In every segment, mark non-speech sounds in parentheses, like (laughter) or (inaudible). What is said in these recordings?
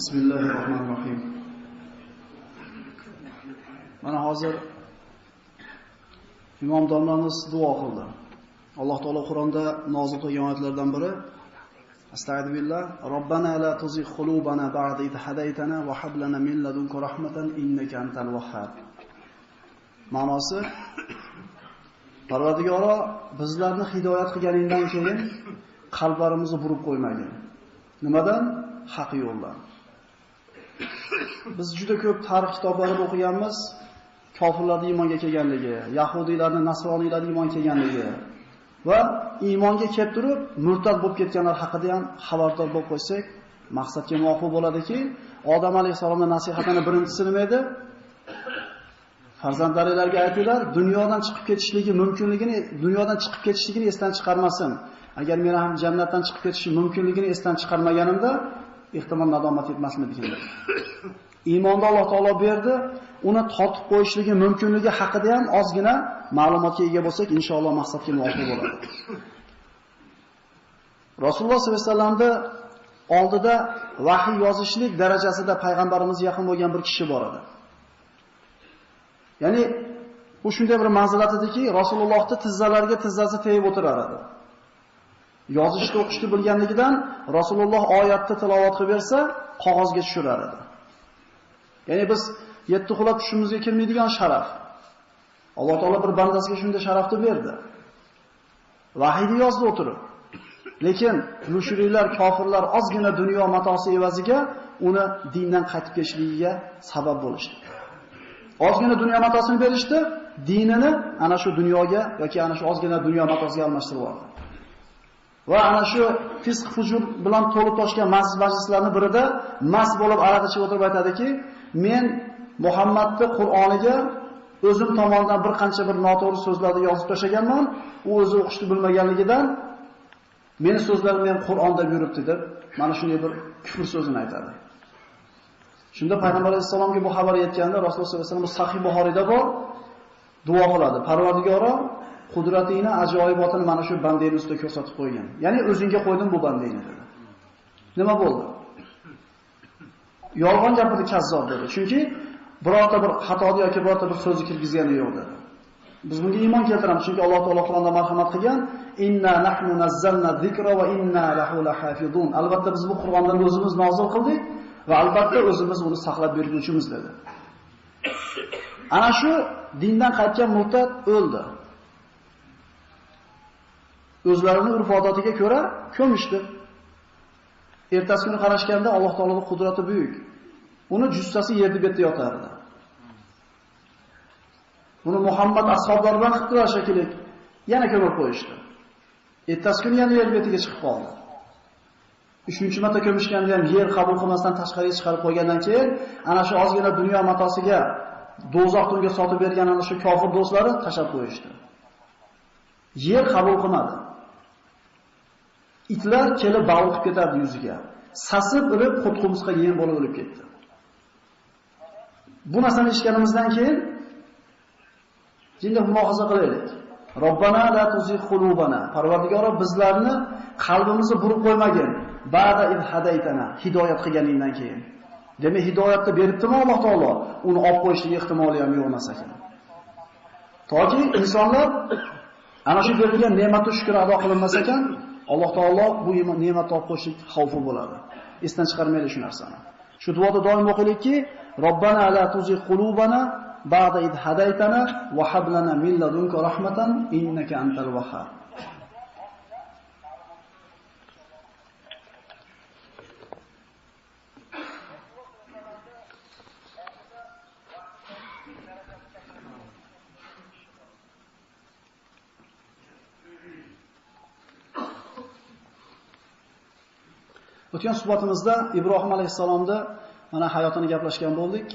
Bismillahirrohmanirrohim. Mana hozir Imom domlamiz duo qildi. Alloh taolo Qur'onda nozil qilgan oyatlardan biri Astagfirullah, Robbana la tuzigh qulubana ba'da id hadaytana va hab lana min ladunka rahmatan innaka antal wahhab. Ma'nosi Parvardigoro bizlarni hidoyat qilganingdan keyin qalblarimizni burib qo'ymagin. Nimadan? Haq yo'ldan. Biz juda ko'p tarix kitoblarini o'qiganmiz, kofirlarning iymonga kelganligi, yahudiylarning, nasroniylarning iymonga kelganligi va iymonga kelib turib murtad bo'lib ketganlar haqida ham xabardor bo'lib qo'ysak, maqsadga muvofiq bo'ladiki, Odam alayhisolamning nasihatini birinchisi nima edi? Farzandlaringizga aytinglar, dunyodan chiqib ketishligi mumkinligini, dunyodan chiqib ketishligini esdan chiqarmasin. Agar men ham jannatdan chiqib ketishim mumkinligini esdan chiqarmaganimda, ehtimol nadomat etmasmidim. Iymonni Alloh taolo berdi, uni tortib qo'yishligi mumkinligi haqida ham ozgina ma'lumotga ega bo'lsak, inshaalloh maqsadga muvofiq bo'ladi. Rasululloh sollallohu alayhi vasallamda oldida vahiy yozishlik darajasida payg'ambarimizga yaqin bo'lgan bir kishi bor edi. Ya'ni bu shunday bir manzilat ediki, Rasulullohni tizzalariga tizzasi tegib o'tirar edi. Yozishni o'qishni bilganligidan Rasululloh oyatni tilovat qilib bersa, qog'ozga tushirar edi. Ya'ni biz yetti xulab tushimizga kelmaydigan sharaf. Alloh taolo bir bandasiga shunday sharafni berdi. Vahiyni yozdi o'tirib. Lekin mushriklar, kofirlar ozgina dunyo matosi evaziga uni dindan qaytib ketishligiga sabab bo'lishdi. Ozgina dunyo matosini berishdi, dinini ana shu dunyoga yoki ana shu ozgina dunyo matosiga almashtirib oldi. Va ana shu fisq fujur bilan to'lib toshgan masjid majlislarning birida mas bo'lib aroq ichib o'tirib aytadiki, men Muhammadni Qur'oniga o'zim tomonidan bir qancha bir noto'g'ri so'zlarni yozib tashlaganman. U o'zi o'qishni bilmaganligidan meni so'zlarim ham Qur'onda yuribdi deb mana shunday bir kufr so'zini aytadi. Shunda payg'ambar alayhisalomga bu xabar yetganda Rasululloh sollallohu alayhi vasallam Sahih Buxoriyda bor duo qiladi. Parvardigoro qudratingni ajoyibotini mana shu bandangni ustida ko'rsatib qo'ygan. Ya'ni o'zingga qo'ydim bu bandangni dedi. Nima bo'ldi? Yolg'on gapirdi kazzob dedi. Chunki birorta bir xatoni yoki birorta bir so'zni kirgizgani yo'q dedi. Biz bunga iymon keltiramiz, chunki Alloh taolo Qur'onda marhamat qilgan, "Inna nahnu nazzalna zikra va inna lahu lahafizun." Albatta biz bu Qur'ondan o'zimiz nozil qildik va albatta o'zimiz uni saqlab berguvchimiz dedi. Ana shu dindan qaytgan murtad o'ldi. O'zlarining urf-odatiga ko'ra ko'mishdi. Ertasi kuni qarashganda Alloh taoloning qudrati buyuk. Uni jussasi yerda betda yotardi. Buni Muhammad ashablari bilan qildilar shekilli. Yana ko'mib qo'yishdi. Ertasi kuni yana yer betiga chiqib qoldi. 3-marta ko'mishganda ham yer qabul qilmasdan tashqariga chiqarib qo'ygandan keyin ana shu ozgina dunyo matosiga dozoq unga sotib bergan ana shu kofir do'stlari tashab qo'yishdi. Yer qabul qilmadi. Itlar kelib baliq ketardi yuziga. Sasib urib qutqumsqa yem bo'lib o'lib ketdi. Bu narsani eshitganimizdan keyin jinda mulohaza qilaylik. Robbana la tuzigh qulubana. Parvardigoro bizlarni qalbimizni burib qo'ymagin. Ba'da id hadaytana, hidoyat qilganingdan keyin. Demak, hidoyatni beribdimi Alloh taolo? Uni olib qo'yishlik ehtimoli ham yo'q emas ekan. Toki insonlar ana shu berilgan ne'matni shukr ado qilinmas ekan, Alloh taolo bu ne'matni olib qo'yishlik xavfi bo'ladi. Esdan chiqarmaylik shu narsani. Shu duoda doim o'qilikki, Robbana la tuzigh qulubana ba'da id hadaytana va hab lana min ladunka rahmatan innaka antal wahhab. O'tgan suhbatimizda Ibrohim alayhisalomda mana hayotini gaplashgan bo'ldik.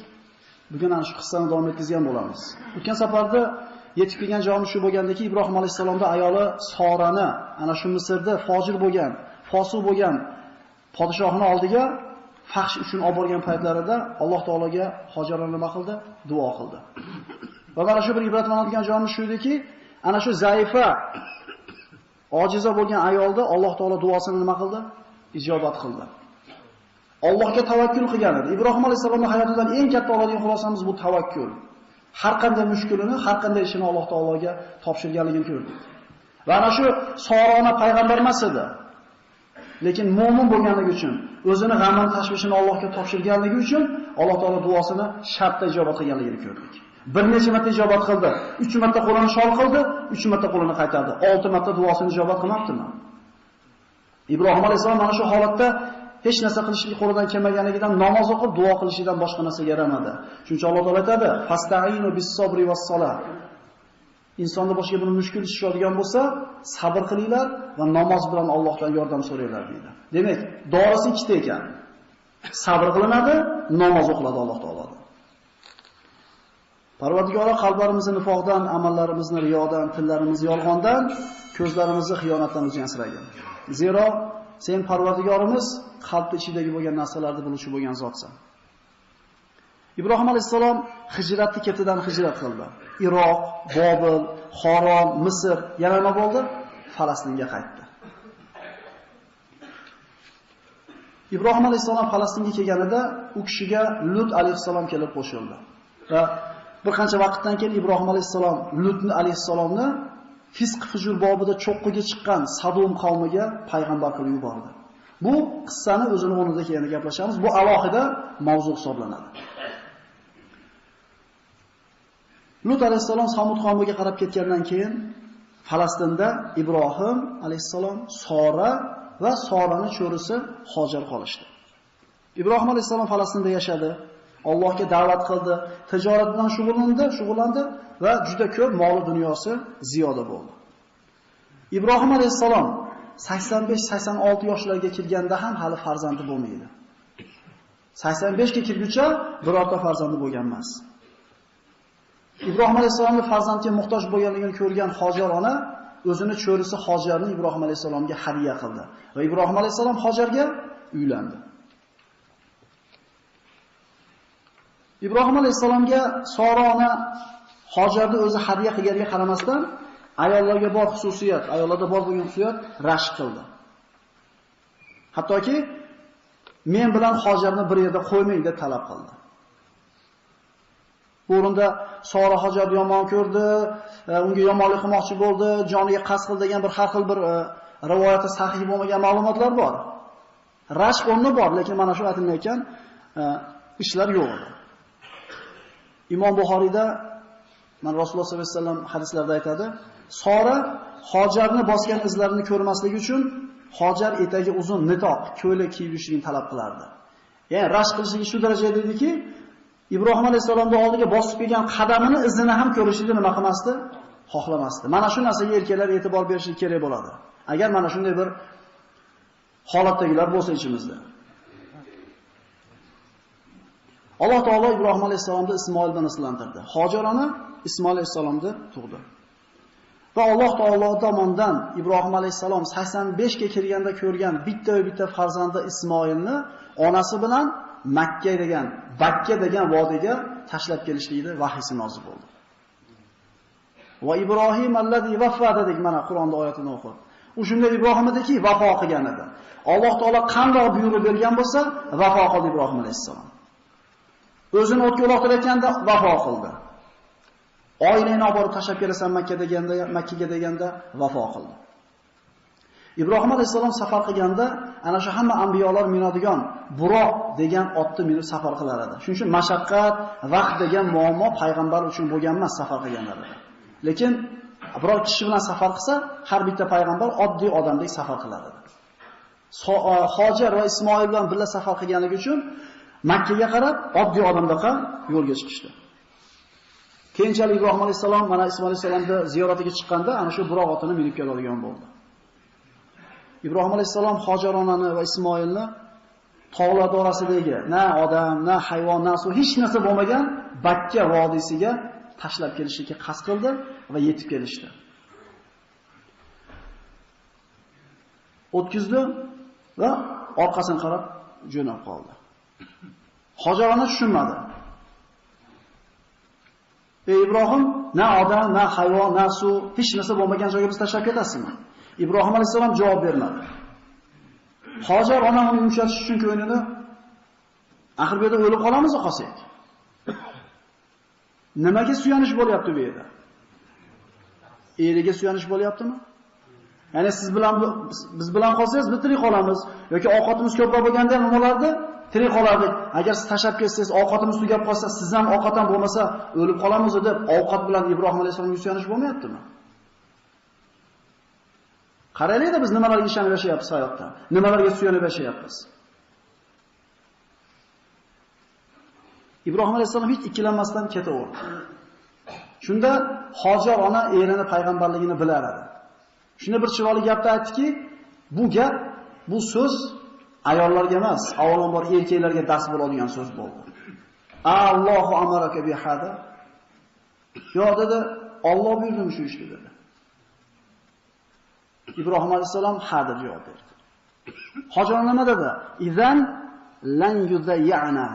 Bugun ana shu qissani davom ettirgan bo'lamiz. O'tgan safarda yetib kelgan joyimiz shu bo'lgandiki, Ibrohim alayhisalomda ayoli Sorani ana shu Misrda fojir bo'lgan, fosiq bo'lgan podshohning oldiga fahsh uchun olib borgan paytlarida Alloh taologa Hojarni nima qildi? Duo qildi. Va mana shu bir ibratlanadigan joyimiz shu ediki, ana shu zaifa ojiza bo'lgan ayolda Alloh taolo duosini nima qildi? Ijobat qildi. Allohga tavakkul qilgan edi. Ibrohim alayhisolamning hayotidan eng katta oladigan xulosamiz bu tavakkul. Har qanday mushkulini, har qanday ishini Alloh taologa topshirganligini ko'rdik. Va ana shu Sorona payg'ambar emas edi. Lekin mu'min bo'lganligi uchun, o'zini g'amini tashvishini Allohga topshirganligi uchun Alloh taolo duosini shartda ijobat qilganligini ko'rdik. Bir necha marta ijobat qildi. 3 marta qo'lini shol qildi, 3 marta qo'lini qaytardi. 6 marta duosini ijobat qilmabdimi? Ibrohim alayhisalom mana shu holatda hech narsa qilishlik qo'lidan kelmaganligidan namoz o'qib duo qilishidan boshqa narsa yaramadi. Shuncha Alloh taolo aytadi: "Fasta'inu bis-sabri was-salat." Insonni boshqa buni mushkul tushadigan bo'lsa, sabr qilinglar va namoz bilan Allohdan yordam so'ranglar deydi. Demak, dorisi ikkita ekan. Sabr qilinadi, namoz o'qiladi Alloh taolo. Parvardigora qalblarimizni nifoqdan, amallarimizni riyodan, tillarimizni yolg'ondan, ko'zlarimizni xiyonatdan o'zi asragin. Zero sen Parvardigorimiz qalbning ichidagi bo'lgan narsalarni biluvchi bo'lgan zotsan. Ibrohim alayhisalom hijratni ketidan hijrat qildi. Iroq, Bobil, Xoron, Misr, yana nima bo'ldi? Falastinga qaytdi. Ibrohim alayhisalom Falastinga kelganida u kishiga Lut alayhisalom kelib qo'shildi. Va bir qancha vaqtdan keyin Ibrohim alayhisalom Lutni alayhisalomni fisq fujur bobida cho'qqiga chiqqan Sadum qavmiga payg'ambar qilib yubordi. Bu qissani o'zini o'rnida keyin gaplashamiz. Bu alohida mavzu hisoblanadi. Lut alayhisalom Samud qavmiga qarab ketgandan keyin Falastinda Ibrohim alayhisalom, Sora va Sorani cho'risi Hojar qolishdi. Ibrohim alayhisalom Falastinda yashadi. Allohga da'vat qildi, tijorat bilan shug'ullandi, shug'ullandi va juda ko'p mol dunyosi ziyoda bo'ldi. Ibrohim alayhisalom 85-86 yoshlarga kirganda ham hali farzandi bo'lmaydi. 85 ga kirguncha birorta farzandi bo'lgan emas. Ibrohim alayhisalomning farzandga muhtoj bo'lganligini ko'rgan Hojar ona o'zini cho'risi Hojarni Ibrohim alayhisalomga hadiya qildi va Ibrohim alayhisalom Hojarga uylandi. Ibrohim alayhisalomga Sorona Hojarni o'zi hadiya qilganiga qaramasdan ayollarga bor xususiyat, ayollarda bor bo'lgan xususiyat rashk qildi. Hattoki men bilan Hojarni bir yerda qo'ymang deb talab qildi. Bu o'rinda Sora Hojarni yomon ko'rdi, e, unga yomonlik qilmoqchi bo'ldi, joniga qasd qildi degan bir har xil bir e, rivoyatda sahih bo'lmagan ma'lumotlar bor. Rashk o'rni bor, lekin mana shu aytilmayotgan e, ishlar yo'q edi. Imom Buxoriyda mana Rasululloh sollallohu alayhi vasallam hadislarda aytadi, Sora Hojarni bosgan izlarini ko'rmasligi uchun Hojar etagi uzun nitoq, ko'ylak kiyib yurishini talab qilardi. Ya'ni rashk qilishligi shu darajada ediki, Ibrohim alayhisolamning oldiga bosib kelgan qadamini izini ham ko'rishini nima qilmasdi? Xohlamasdi. Mana shu narsaga erkaklar e'tibor berishi kerak bo'ladi. Agar mana shunday bir holatdagilar bo'lsa ichimizda. Alloh taolo Ibrohim alayhisolamni Ismoil bilan islantirdi. Hojarani Ismoil alayhisolamni tug'di. Va Alloh taolo tomonidan Ibrohim alayhisalom 85 ga kirganda ko'rgan bitta va bitta farzandi Ismoilni onasi bilan Makka degan, Bakka degan vodiyga tashlab kelishlikda vahiysi nozil bo'ldi. Va Ibrohim allazi vaffa dedik mana Qur'onda oyatini o'qib. U shunday Ibrohim ediki, vafo qilgan edi. Alloh taolo qanday buyruq bergan bo'lsa, vafo qildi Ibrohim alayhisalom. O'zini o'tga uloqtirayotganda vafo qildi. Oilani olib borib tashlab kelasan Makka deganda, Makkaga deganda vafo qildi. Ibrohim alayhisalom safar qilganda ana shu hamma anbiyolar minadigan Buroq degan otni minib safar qilar edi. Shuning uchun mashaqqat, vaqt degan muammo payg'ambar uchun bo'lgan emas safar qilganlarida. Lekin biror kishi bilan safar qilsa, har bitta payg'ambar oddiy odamdek safar qilar edi. E, Hojar va Ismoil bilan birga safar qilganligi uchun Makkaga qarab oddiy odamdaqa yo'lga chiqishdi. Keyinchalik Ibrohim alayhisalom mana Ismoil alayhisalomni ziyoratiga chiqqanda ana shu Buroq otini minib keladigan bo'ldi. Ibrohim alayhisalom Hojar onani va Ismoilni tog'lar orasidagi na odam, na hayvon, na suv hech narsa bo'lmagan Bakka vodiysiga tashlab kelishga qasd qildi va yetib kelishdi. O'tkizdi va orqasini qarab jo'nab qoldi. Hojar ona tushunmadi. Ey Ibrohim, na odam, na hayvon, na suv, hech narsa bo'lmagan joyga biz tashlab ketasizmi? Ibrohim alayhisalom javob bermadi. Hojar ona uni yumshatish uchun ko'nglini Axir bu yerda o'lib qolamiz qolsak. Nimaga suyanish bo'lyapti bu yerda? Eriga suyanish bo'lyaptimi? Ya'ni siz bilan biz bilan qolsangiz bitirib qolamiz yoki ovqatimiz ko'proq bo'lganda ham? Tirik qolardik. Agar siz tashlab ketsangiz, ovqatimiz tugab qolsa, siz ham ovqat ham bo'lmasa o'lib qolamiz deb ovqat bilan Ibrohim alayhisolamga suyanish bo'lmayaptimi? Qaraylik-da biz nimalarga ishonib yashayapmiz hayotda. Nimalarga suyanib yashayapmiz. Ibrohim alayhisalom hech ikkilanmasdan ketaverdi. Shunda Hojar ona erini payg'ambarligini bilar edi. Shuni bir chiroyli gapda aytdiki, bu gap, bu so'z ayollarga emas, avvalambor erkaklarga dars bo'ladigan so'z bo'ldi. Allohu amaraka bi hada. Yo dedi, Alloh buyurdimi shu ishni dedi. Ibrohim alayhisalom ha deb javob berdi. Hojon nima dedi? Izan lan yuzayyana.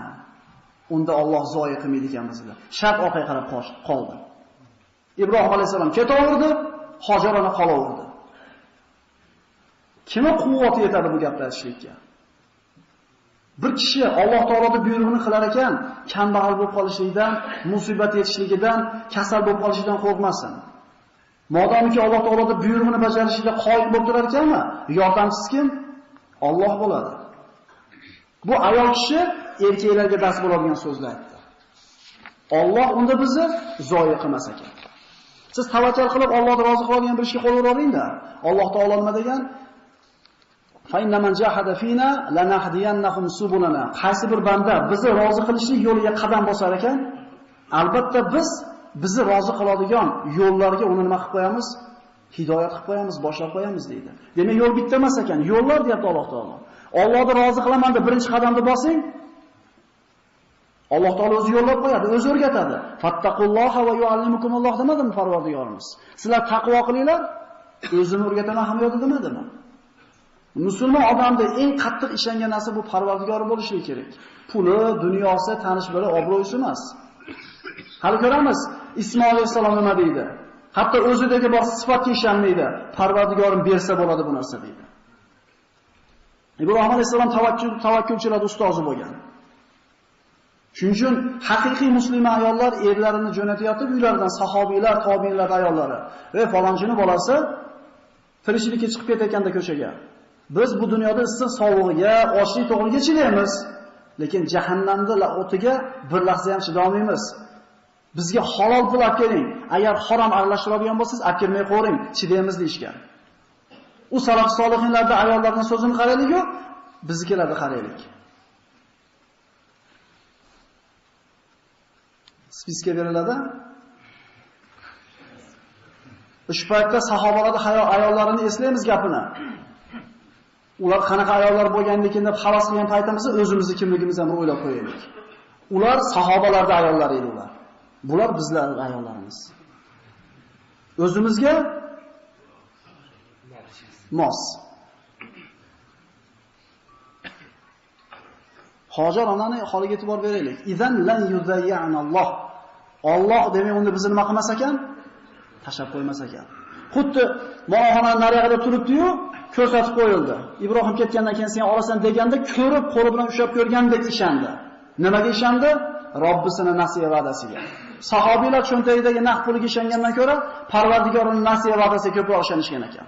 Unda Alloh zoyi qilmaydi ekan bizni. Shart orqaga qarab qoldi. Ibrohim alayhisalom ketaverdi, Hojar ona qolaverdi. Kimga quvvati yetadi bu gapni aytishlikka? Bir kishi Alloh taoloning buyrug'ini qilar ekan, kambag'al bo'lib qolishlikdan, musibat yetishligidan, kasal bo'lib qolishidan qo'rqmasin. Modomiki Alloh taoloning buyrug'ini bajarishida qoyil bo'lib turar ekanmi, yordamchisi kim? Alloh bo'ladi. Bu ayol kishi erkaklarga dars bo'ladigan so'zlar aytdi. Alloh unda bizni zoya qilmas ekan. Siz tavakkal qilib Allohni rozi qiladigan bir ishga qo'l uravering-da. Alloh taolo nima degan? Qaysi bir banda bizni rozi qilishlik yo'liga qadam bosar ekan, albatta biz bizni rozi qiladigan yo'llarga uni nima qilib qo'yamiz? Hidoyat qilib qo'yamiz, boshlab qo'yamiz deydi. Demak, yo'l bitta emas ekan, yo'llar deyapti Alloh taolo. Allohni rozi qilaman deb birinchi qadamni bosing, Alloh taolo o'zi yo'llab qo'yadi, o'zi o'rgatadi. Fattaqulloha va yuallimukumulloh demadimi Parvardigorimiz? Sizlar taqvo qilinglar, o'zini o'rgataman ham yo'di demadimi? Musulmon odamda eng qattiq ishongan narsa bu Parvardigori bo'lishi kerak. Puli, dunyosi, tanish biri obro'si emas. Hali ko'ramiz, Ismoil alayhisalom nima deydi? Hatto o'zidagi bor sifatga ishonmaydi. Parvardigorim bersa bo'ladi bu narsa deydi. Ibrohim alayhisalom tavakkul tavakkulchilar ustozi bo'lgan. Shuning uchun haqiqiy musulmon ayollar erlarini jo'natayotib uylaridan sahobiylar, tobiinlar ayollari, "Ey falonchining bolasi tirishlikka chiqib ketayotganda ko'chaga. Biz bu dunyoda issiq sovug'iga, ochlik to'g'riga chidaymiz, lekin jahannamda o'tiga bir lahza ham chidolmaymiz. Bizga halol pul olib keling. Agar harom aralashtiradigan bo'lsangiz, olib kelmay qo'ying, chidaymiz deyishgan. U salaf solihinlarda ayollarning so'zini qaraylik-ku, biznikilarni qaraylik. spiska beriladi. Ushbu paytda sahobalarning ayollarini eslaymiz gapini. Ular qanaqa ayollar bo'lganligini deb havas qilgan paytimizda o'zimizni kimligimizni ham o'ylab qo'yaylik. Ular sahobalarning ayollari edi ular. Bular bizlarning ayollarimiz. O'zimizga mos. Hojar onani holiga e'tibor beraylik. Idan lan yuzayyana Alloh demak unda bizni nima qilmas ekan? Tashab qo'ymas ekan. Xuddi monoxona nariyada turibdi-yu, ko'rsatib qo'yildi. Ibrohim ketgandan keyin sen olasan deganda ko'rib, qo'li bilan ushlab ko'rgandek ishandi. Nimaga ishandi? Robbisini nasiya va'dasiga. Sahobiylar cho'ntagidagi naqd puliga ishongandan ko'ra, Parvardigorning nasiya va'dasiga ko'proq ishonishgan ekan.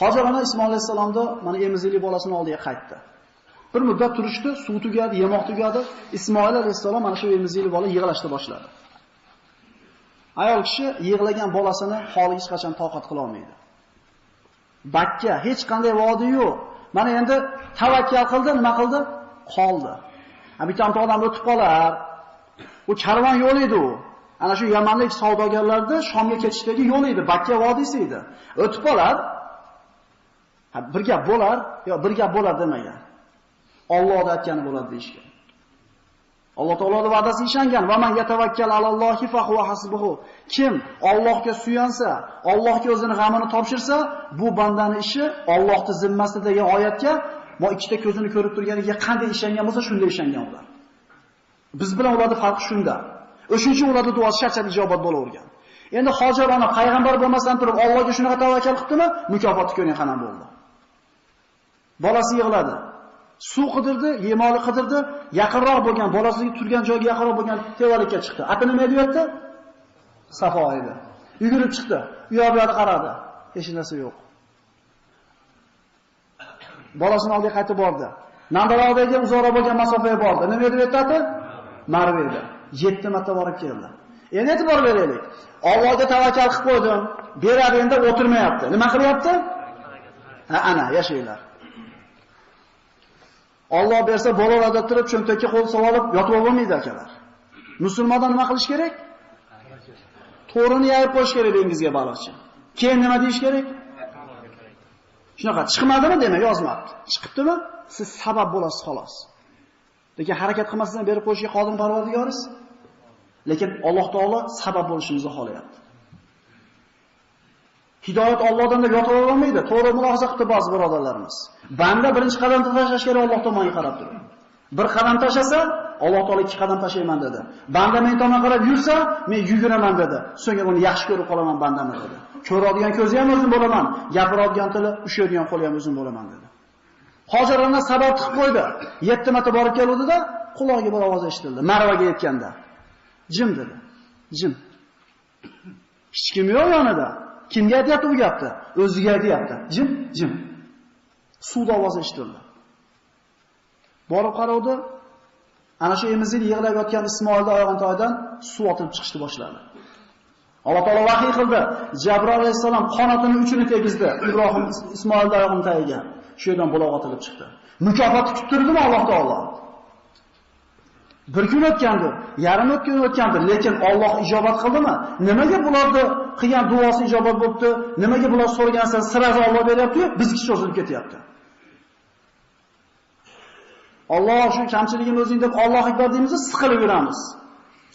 Hozir ona Ismoil alayhisalomda mana emizikli bolasini oldiga qaytdi. Bir muddat turishdi, suv tugadi, yemoq tugadi. Ismoil alayhissalom mana shu emizikli bola yig'lashni boshladi. Ayol kishi yig'lagan bolasini holi hech qachon toqat qila olmaydi. Bakka hech qanday vodi yo'q. Mana endi tavakkal qildi, nima qildi? Qoldi. Ha bitta odam o'tib qolar. U charvon yo'l edi u. Ana shu Yamanlik savdogarlarni Shomga ketishdagi yo'l edi, Bakka vodiysi edi. O'tib qolar, Ha bir gap bo'lar, yo bir gap bo'lar demagan. Allohning aytgani bo'ladi deyishgan. Alloh taoloning va'dasiga ishongan va man yatavakkal alallohi fa huwa hasbuhu. Kim Allohga suyansa, Allohga o'zini g'amini topshirsa, bu bandaning ishi Allohning zimmasida oyatga mo ikkita ko'zini ko'rib turganiga qanday ishongan bo'lsa, shunday ishongan ular. Biz bilan ularning farqi shunda. O'shuning uchun ularning duosi shartli ijobat bo'lavergan. Endi Hojar ona payg'ambar bo'lmasdan turib Allohga shunaqa tavakkal qildimi, mukofoti ko'ring qanday bo'ldi. Bolasi yig'ladi. Suv qidirdi, yemoli qidirdi, yaqinroq bo'lgan, bolasi turgan joyga yaqinroq bo'lgan tevalikka chiqdi. Ati nima deyapti? Safo edi. Yugurib chiqdi. U yoqlarga qaradi. Hech narsa yo'q. Bolasini oldiga qaytib bordi. Nambaroqdagi uzoqroq bo'lgan masofaga bordi. Nima deb aytadi? Marv edi. 7 marta borib keldi. Endi e'tibor beraylik. Allohga tavakkal qilib qo'ydim. Beradi endi o'tirmayapti. Nima qilyapti? Ha, ana, yashaylar. Alloh bersa bolalarda turib cho'ntakka qo'l solib yotib olmaydi akalar. Musulmonlar nima qilish kerak? To'rini yayib qo'yish kerak dengizga baliqchi. Keyin nima deyish kerak? Shunaqa chiqmadimi demak yozmabdi. Chiqibdimi? Siz sabab bo'lasiz xolos. Lekin harakat qilmasdan berib qo'yishga qodir Parvardigoriz. Lekin Alloh taolo sabab bo'lishimizni xohlayapti. Hidoyat Allohdan deb yotib olmaydi. To'g'ri mulohaza qildi ba'zi birodarlarimiz. Banda birinchi qadam tashlash kerak Alloh tomoniga qarab turib. Bir qadam tashlasa, Alloh taolo ikki qadam tashlayman dedi. Banda men tomon qarab yursa, men yuguraman dedi. So'ngra uni yaxshi ko'rib qolaman bandamni dedi. Ko'radigan ko'zi ham o'zim bo'laman, gapiradigan tili, ushlaydigan qo'li ham o'zim bo'laman dedi. Hozir ona sabab qilib qo'ydi. 7 marta borib keluvdi-da, quloqiga bir ovoz eshitildi. Marvaga yetganda. Jim dedi. Jim. Hech kim yo'q yonida. Kimga aytyapti bu gapni? O'ziga aytyapti. Jim, jim. Suvda ovozi eshitildi. Borib qaradi, ana shu emizib yig'lab yotgan Ismoilni oyog'ini toyidan suv otilib chiqishni boshladi. Alloh taolo vahiy qildi. Jabroil alayhisalom qanotini uchini tegizdi Ibrohim Ismoilning oyog'ini tagiga. Shu yerdan buloq otilib chiqdi. Mukofot kutib turdimi Alloh taolo? Bir kun o'tgandi, yarim kun o'tgandi, lekin Alloh ijobat qildimi? Nimaga bularni qilgan duosi ijobat bo'libdi? Nimaga bular so'rgansa narsa Alloh beryapti-yu, bizki cho'zilib ketyapti? Alloh shu kamchiligini o'zing deb Alloh akbar deymiz, siqilib yuramiz.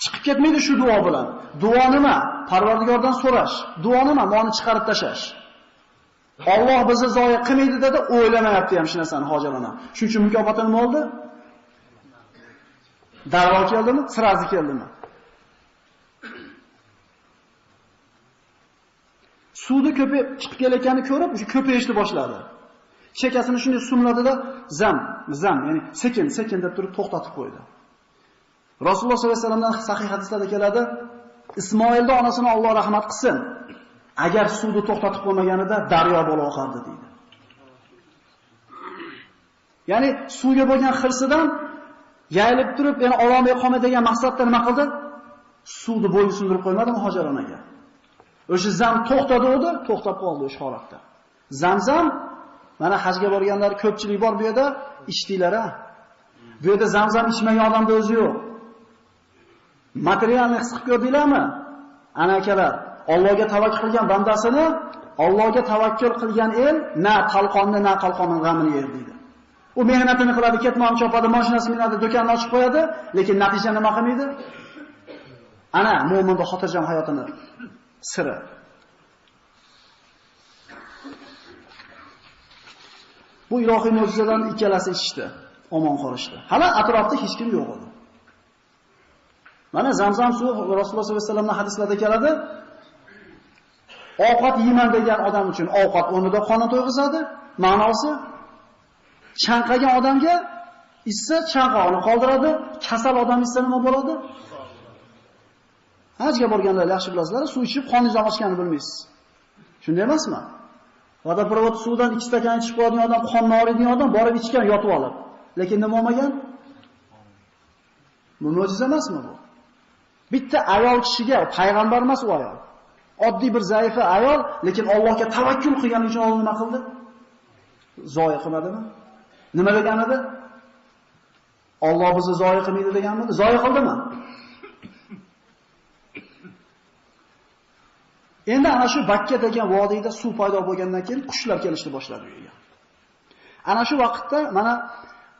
Chiqib ketmaydi shu duo bilan. Duo nima? Parvardigordan so'rash. Duo nima? Moni chiqarib tashlash. Alloh bizni zoya qilmaydi dedi, o'ylamayapti ham shu narsani hojalana. Shuning uchun mukofotini nima? Darrov keldimi? Sirazi keldimi? Suvni ko'payib chiqib kelayotganini ko'rib, o'sha ko'payishni boshladi. Chekasini shunday sumladida zam, zam, ya'ni sekin, sekin deb turib to'xtatib qo'ydi. Rasululloh sollallohu alayhi vasallamdan sahih hadislarda keladi, Ismoilning onasini Alloh rahmat qilsin. Agar suvni to'xtatib qo'ymaganida daryo bo'lib oqardi deydi. Ya'ni suvga bo'lgan xirsidan yayilib turib, yana ololmay qolma degan maqsadda nima qildi? Suvni bo'yni sindirib qo'ymadimi Hojar onaga? O'sha zam to'xtadi o'di, to'xtab qoldi o'sha holatda. Zamzam mana hajga borganlar ko'pchilik bor bu yerda, ichdinglar a. Bu yerda zamzam ichmagan odamda o'zi yo'q. Materialni his qilib ko'rdinglarmi? Ana akalar, Allohga tavakkul qilgan bandasini Allohga tavakkul qilgan el na talqonni, na qalqonning g'amini yer deydi. U mehnatini qiladi, ketmon chopadi, mashinasini minadi, do'konni ochib qo'yadi, lekin natija nima qilmaydi? Ana mu'minning xotirjam hayotini siri. Bu ilohiy mo'jizadan ikkalasi ichishdi, omon qolishdi. Hali atrofda hech kim yo'q edi. Mana Zamzam suvi Rasululloh sollallohu alayhi vasallamning hadislarida keladi. Ovqat yeyman degan odam uchun ovqat o'rnida qonni to'yg'izadi. Ma'nosi chanqagan odamga issa chanqoqni qoldiradi, kasal odam issa nima bo'ladi? Hajga borganlar yaxshi bilasizlar, suv ichib qoningiz ochganini bilmaysiz. Shunday emasmi? Vodoprovod suvdan 2 stakan ichib qo'yadigan odam, qonni oladigan odam borib ichgan yotib olib. Lekin nima bo'lmagan? Bu mo'jiza emasmi bu? Bitta ayol kishiga payg'ambar emas u ayol. Oddiy bir zaifa ayol, lekin Allohga tavakkul qilgani uchun Alloh nima qildi? Zoya qilmadimi? Nima degan edi? Alloh bizni zoya qilmaydi deganmidi? Zoya qildimi? Endi ana shu Bakka degan vodiyda suv paydo bo'lgandan keyin qushlar kelishni boshladi u yerga. Ana shu vaqtda mana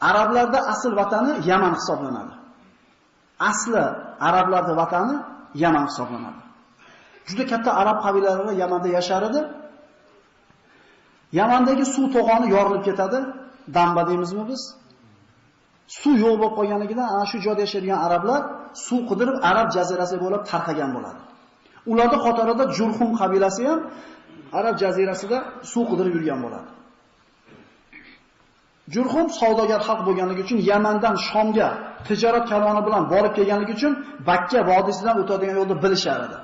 arablarda asl vatani Yaman hisoblanadi. Asli arablarda vatani Yaman hisoblanadi. Juda katta arab qabilalari Yamanda yashar edi. Yamandagi suv to'g'oni yorilib ketadi. Damba deymizmi biz? Suv yo'q bo'lib qolganligidan ana shu joyda yashaydigan arablar suv qidirib arab jazirasi bo'lib tarqagan bo'ladi. Ularning qatorida Jurhum qabilasi ham arab jazirasida suv qidirib yurgan bo'ladi. Jurhum savdogar xalq bo'lganligi uchun Yamandan Shomga tijorat karvoni bilan borib kelganligi uchun Bakka vodiysidan o'tadigan yo'lni bilishar edi.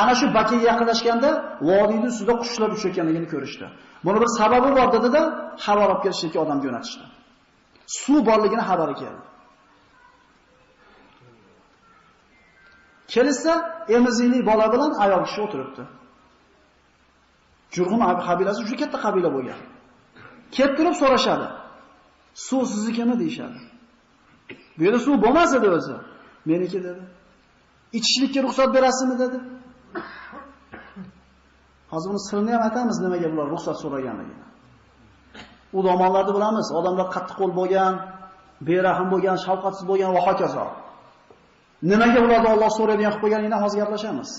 Ana shu bakiga yaqinlashganda vodiyning ustida qushlar uchayotganligini ko'rishdi. Buni bir sababi bor dedi-da, xabar olib kelishga odam yo'natishdi. Suv borligini xabari keldi. Kelsa, emizikli bola bilan ayol kishi o'tiribdi. Jurhum qabilasi juda katta qabila bo'lgan. Kelib turib so'rashadi. Suv siznikimi deyshadi. Bu yerda suv bo'lmas edi o'zi. Meniki dedi. Ichishlikka ruxsat berasizmi dedi. Hozir uni sirini ham aytamiz nimaga bular ruxsat so'raganligini. U tomonlarni bilamiz, odamlar qattiq qo'l bo'lgan, berahm bo'lgan, shafqatsiz bo'lgan va hokazo. Nimaga ularni Alloh so'raydigan qilib qo'yganligini hozir gaplashamiz.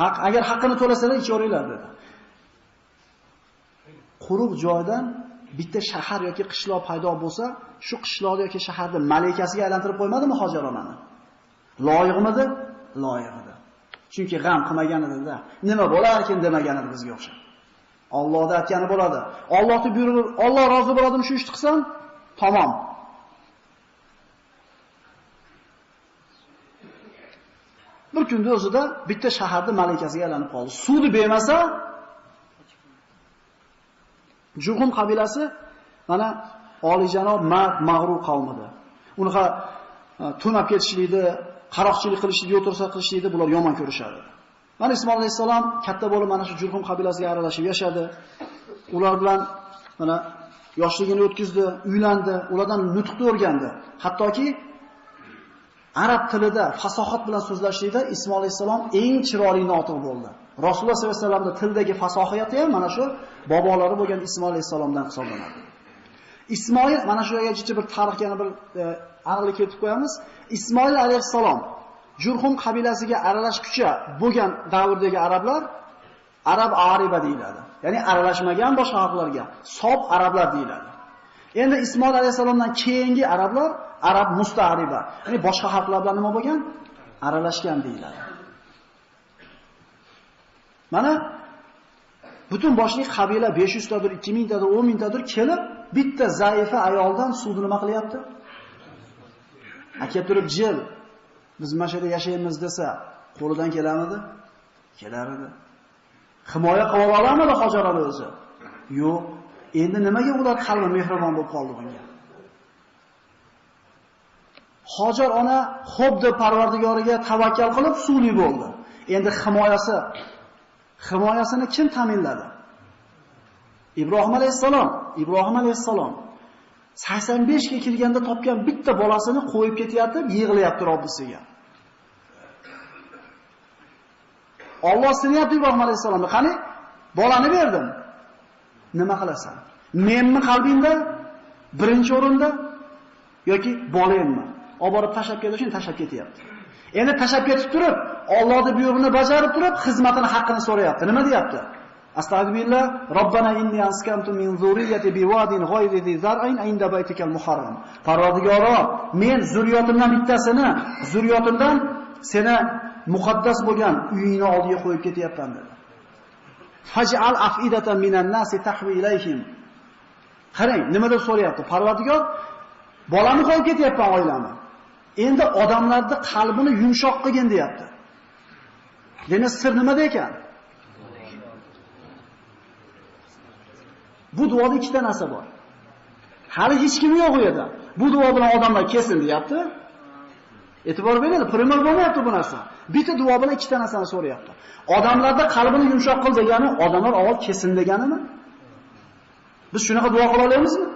Haq, agar haqqini to'lasalar ichoringlar dedi. Quruq joydan bitta shahar yoki qishloq paydo bo'lsa, shu qishloqni yoki shaharni malikasiga aylantirib qo'ymadimi hojaronani? Loyiqmidi? Loyiq edi. Chunki g'am qilmagan edi-da. Nima bo'larkin demagan edi bizga o'xshab. Allohda aytgani bo'ladi. Allohni buyrug'i, Alloh rozi bo'ladimi shu ishni qilsam? Tamom. Bir kunda o'zida bitta shaharni malikasiga aylanib qoldi. Suvni bermasa, Jug'um qabilasi mana olijanob mard mag'rur qavmida. Unaqa e, tunab ketishlikni, qaroqchilik qilishni o'tirsa qilishlikni bular yomon ko'rishadi. Mana Ismoil alayhisalom katta bo'lib mana shu Jurhum qabilasiga aralashib yashadi. Ular bilan mana yoshligini o'tkazdi, uylandi, ulardan nutqni o'rgandi. Hattoki arab tilida fasohat bilan so'zlashlikda Ismoil alayhisalom eng chiroyli notiq bo'ldi. Rasululloh sollallohu alayhi vasallamning tildagi fasohati ham mana shu bobolari bo'lgan Ismoil alayhisalomdan hisoblanadi. Ismoil mana shu yerga bir tarix yana bir e, aniqlik ketib qo'yamiz. Ismoil alayhissalom Jurhum qabilasiga aralashgucha bo'lgan davrdagi arablar arab ariba deyiladi. Ya'ni aralashmagan boshqa xalqlarga sob arablar deyiladi. Endi Ismoil alayhissalomdan keyingi arablar arab musta'riba. Ya'ni boshqa xalqlar bilan nima bo'lgan? Aralashgan deyiladi. Mana butun boshli qabila 500 tadir, 2000 tadir, 10 mingtadir kelib, bitta zaifa ayoldan suvni nima qilyapti? Aka turib jil biz mana yerda yashaymiz desa, qo'lidan kelamidi? Kelar edi. Himoya qila olamidi hojarani o'zi? Yo'q. Endi nimaga ular qalbi mehribon bo'lib qoldi bunga? Hojar ona xo'p deb Parvardigoriga tavakkal qilib suvli bo'ldi. Endi himoyasi himoyasini kim ta'minladi? Ibrohim alayhissalom, Ibrohim alayhissalom 85 ga kirganda topgan bitta bolasini qo'yib ketyapti, yig'layapti Robbisiga. Alloh sinyapti Ibrohim alayhissalomga, qani bolani berdim. Nima qilasan? Menmi qalbingda birinchi o'rinda yoki bolangmi? Olib borib tashlab ketish uchun tashlab ketyapti. Endi tashlab ketib turib, Allohning buyrug'ini bajarib turib, xizmatini haqqini so'rayapti. Nima deyapti? Astagfirullah, Robbana inni askantu min zurriyyati biwadin ghayri dhi zar'in inda baytikal muharram. Parvardigoro, men zurriyotimdan bittasini, zurriyotimdan seni muqaddas bo'lgan uyingni oldiga qo'yib ketyapman dedi. Faj'al afidatan minan nasi tahwi ilayhim. Qarang, nima deb so'rayapti? Parvardigor, bolani qo'yib ketyapman oilani. Endi odamlarning qalbini yumshoq qilgin deyapti. Demak, sir nimada ekan? Bu duoda ikkita narsa bor. Hali hech kim yo'q u yerda. Bu duo bilan odamlar kesin deyapti. E'tibor beradi, primer bo'lmayapti bu narsa. Bitta duo bilan ikkita narsani so'rayapti. Odamlarda qalbini yumshoq qil degani odamlar avval kesin deganimi? Biz shunaqa duo qila olamizmi?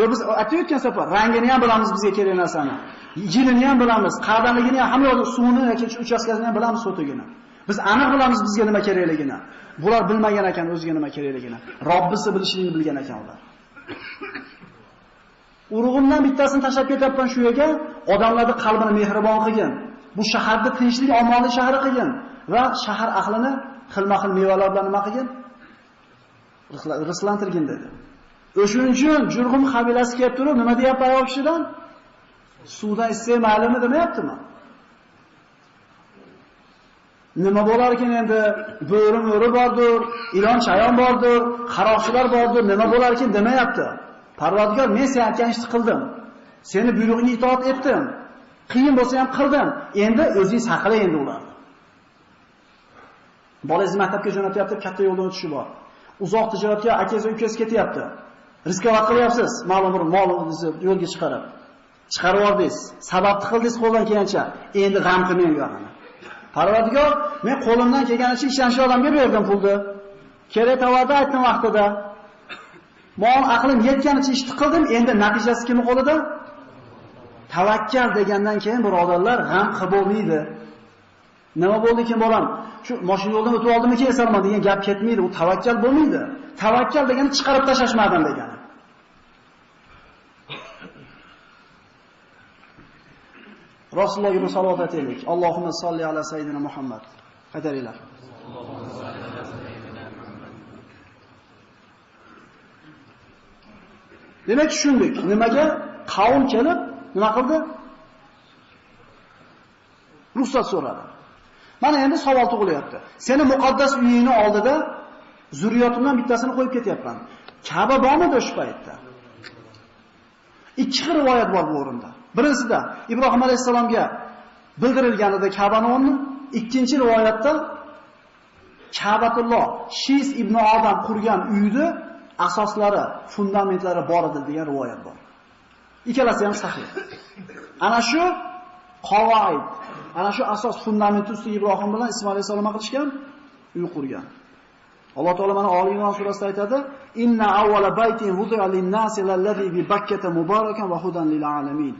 Yo biz aytib o'tgan safar rangini ham bilamiz bizga kerak narsani. Yilini ham bilamiz, qardanligini ham hamma yo'q suvini yoki uchastkasini ham bilamiz sotugini. Biz aniq bilamiz bizga nima kerakligini. Bular bilmagan ekan o'ziga nima kerakligini. Robbisi bilishini bilgan ekan ular. Urug'imdan bittasini tashlab ketyapman shu yerga, odamlarning qalbini mehribon qilgin. Bu shaharni tinchlik, omonlik shahri qilgin va shahar ahlini xilma-xil mevalar bilan nima qilgin? Rislantirgin dedi. O'shuning uchun Jurg'um qabilasi kelib turib, nima deyapti ayol kishidan? Suvdan ichsang demayaptimi? Nima bo'lar ekan endi? Bo'ri mo'ri bordir, ilon chayon bordir, qaroqchilar bordir, nima bo'lar ekan demayapti. Parvardigor, men sen aytgan ishni qildim. Seni buyrug'ingga itoat etdim. Qiyin bo'lsa ham qildim. Endi o'zing saqla endi ularni. Bolangizni maktabga jo'natyapti, katta yo'ldan o'tishi bor. Uzoq tijoratga akasi ukasi ketyapti. Riskovat qilyapsiz, ma'lum bir molingizni yo'lga chiqarib. Chiqarib yubordingiz. Sababni qildingiz qo'ldan kelgancha. Endi g'am qilmang u yoqni. Parvardigor, men qo'limdan kelganicha ishonchli odamga berdim pulni. Kerak tovarda aytdim vaqtida. Men aqlim yetganicha ishni qildim, endi natijasi kimning qo'lida? Tavakkal degandan keyin birodarlar g'am qilib bo'lmaydi. Nima bo'ldi kim bolam? Shu mashina yo'ldan o'tib oldimmi kesalman degan gap ketmaydi. U tavakkal bo'lmaydi. Tavakkal degani chiqarib tashlashmadim degani. Rasulullohga bir salovat aytaylik. Allohumma solli ala sayyidina Muhammad. Qaytaringlar. Demak tushundik. Nimaga qavm kelib nima qildi? Ruxsat so'radi. Mana endi savol tug'ilyapti. Seni muqaddas uyingni oldida zurriyotimdan bittasini qo'yib ketyapman. Ka'ba bormidi o'sha paytda? Ikki xil rivoyat bor bu o'rinda. Birinchisida Ibrohim alayhisalomga bildirilganida Ka'bani o'rni, ikkinchi rivoyatda Ka'batulloh Shis ibn Odam qurgan uyni asoslari, fundamentlari bor edi degan rivoyat bor. Ikkalasi ham sahih. Ana shu qavoid, ana shu asos fundament ustiga Ibrohim bilan Ismoil alayhisalom qilishgan, uy qurgan. Alloh taolo mana Oli Imron surasida aytadi: "Inna awwala baytin wudi'a lin-nasi allazi bi Bakkata mubarakan va hudan lil alamin."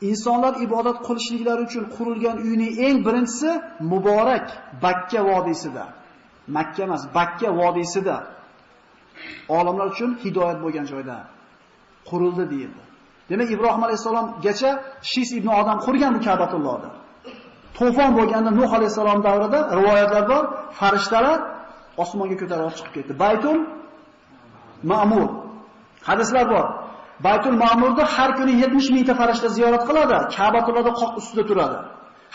Insonlar ibodat qilishliklari uchun qurilgan uyning eng birinchisi muborak Bakka vodiysida. Makka emas, Bakka vodiysida. Olimlar uchun hidoyat bo'lgan joyda qurildi deyildi. Demak, Ibrohim alayhisalomgacha Shis ibn Odam qurgan bu Ka'batullohni. To'fon bo'lganda Nuh alayhisalom davrida rivoyatlar bor, farishtalar osmonga ko'tarilib chiqib ketdi. Baytul Ma'mur. Hadislar bor. Baytul Ma'murda har kuni 70 mingta farishta ziyorat qiladi, Ka'batullohda qoq ustida turadi.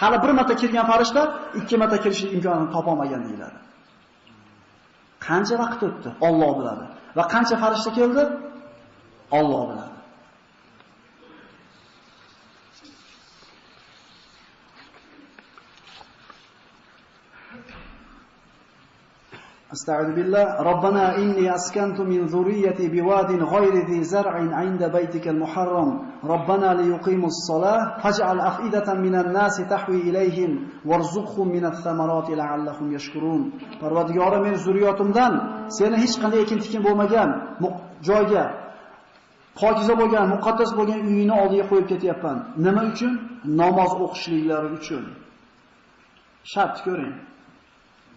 Hali bir marta kirgan farishta ikki marta kirish imkonini topa olmagan deyiladi. Qancha vaqt o'tdi? Alloh biladi. Va qancha farishta keldi? Alloh biladi. استعذ بالله ربنا إني أسكنت من ذريتي بواد غير ذي زرع عند بيتك المحرم ربنا ليقيموا الصلاة فاجعل أفئدة من الناس تحوي إليهم وارزقهم من الثمرات لعلهم يشكرون Parvardigori men zurriyotimdan seni hech qanday ekin tikin bo'lmagan joyga pokiza bo'lgan, muqaddas bo'lgan uyini oldiga qo'yib ketyapman. Nima uchun? Namoz o'qishliklari uchun. Shart ko'ring.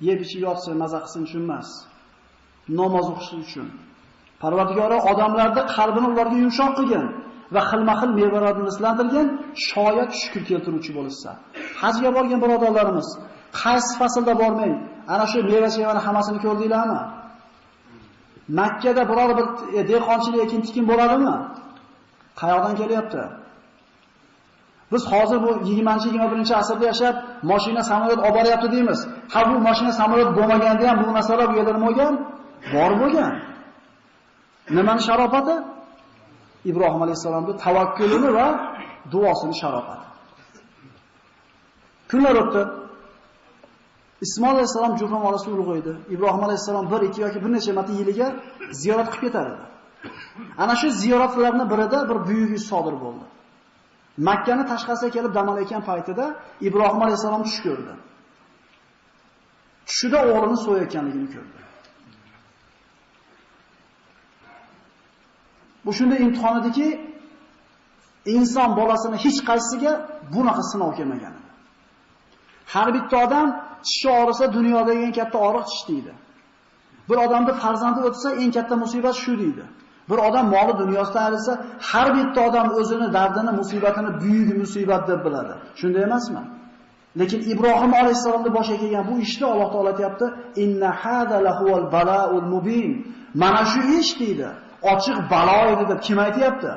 Yeb ichib yotsin, maza qilsin uchun emas. Namoz o'qish uchun. Parvardigori odamlarning qalbini ularga yumshoq qilgan va xilma-xil mevalarni islantirgan, shoyat shukr keltiruvchi bo'lsa. Hajga borgan birodarlarimiz, qaysi faslda bormang, ana shu meva-chevani hammasini ko'rdinglarmi? Makkada biror bir e, dehqonchilik ekin tikin bo'ladimi? Qayoqdan kelyapti? Biz hozir bu 20-21 asrda yashab, mashina, samolyot olib boryapti deymiz. Ha bu mashina, samolyot bo'lmaganda ham bu narsalar bu yerda bo'lgan? Bor bo'lgan. Nimani sharofati? Ibrohim alayhisolamning tavakkulini va duosini sharofati. Kunlar o'tdi. Ismoil alayhisalom Jufron orasi ulug'aydi. Ibrohim alayhisalom 1, 2 yoki bir necha marta yiliga ziyorat qilib ketar edi. Ana shu ziyoratlarning birida bir buyuk ish sodir bo'ldi. Makkani tashqasiga kelib dam olayotgan paytida Ibrohim alayhisalom tush ko'rdi. Tushida o'g'lini so'yayotganligini ko'rdi. Bu shunday imtihon ediki, inson bolasini hech qaysisiga bunaqa sinov kelmagan. Har bitta odam tishi og'risa dunyodagi eng katta og'riq tish deydi. Bir odamda farzandi o'tsa eng katta musibat shu deydi. Bir odam moli dunyosidan ayrilsa, har bitta odam o'zini dardini, musibatini buyuk musibat deb biladi. Shunday emasmi? Lekin Ibrohim alayhisolamni boshiga kelgan bu ishni Alloh taolo aytayapti, "Inna hada lahuval balaul mubin." Mana shu ish deydi. Ochiq balo edi deb kim aytayapti?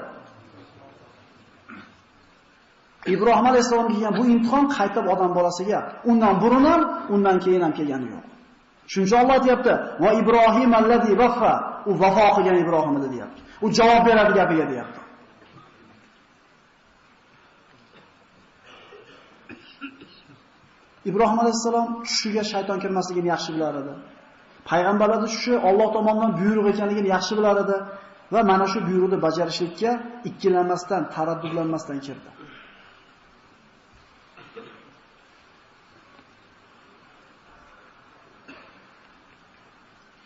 Ibrohim alayhisolam kelgan bu imtihon qaytib odam bolasiga undan burun ham, undan keyin ham kelgani yo'q. Shuning uchun Alloh aytayapti: "Va Ibrohim allazi vaffa", u vafo qilgan Ibrohim edi deyapti. U javob beradi gapiga deyapti. Ibrohim alayhisalom tushiga shayton kirmasligini yaxshi bilar edi. Payg'ambarlar tushi Alloh tomonidan buyruq ekanligini yaxshi bilar edi va mana shu buyruqni bajarishlikka ikkilanmasdan, taraddudlanmasdan kirdi.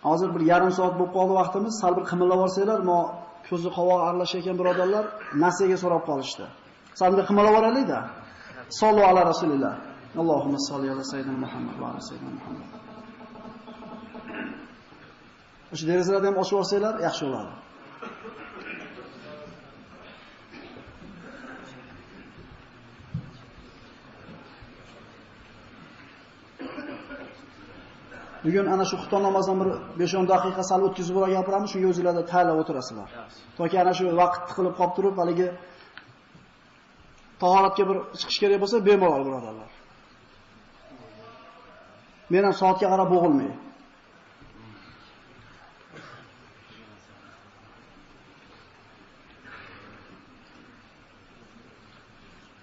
Hozir bir yarim soat bo'lib qoldi vaqtimiz. Sal bir qimillab olsanglar, mo ko'zi qovoq aralashayotgan birodarlar nasiyaga so'rab qolishdi. Sal bir qimillab olaylik-da. Sollu ala rasulillah. Allohumma solli ala sayyidina Muhammad va ala sayyidina Muhammad. O'sha derazalarni ham ochib olsanglar yaxshi bo'ladi. Bugun ana shu xufton namozidan bir 5-10 daqiqa sal o'tkazib bo'lib gapiramiz, shunga o'zingizlarda tayyorlab o'tirasizlar. Toki ana shu vaqt tiqilib qolib turib, haligi tahoratga bir chiqish kerak bo'lsa, bemalol birodarlar. Men ham soatga qarab bo'g'ilmay.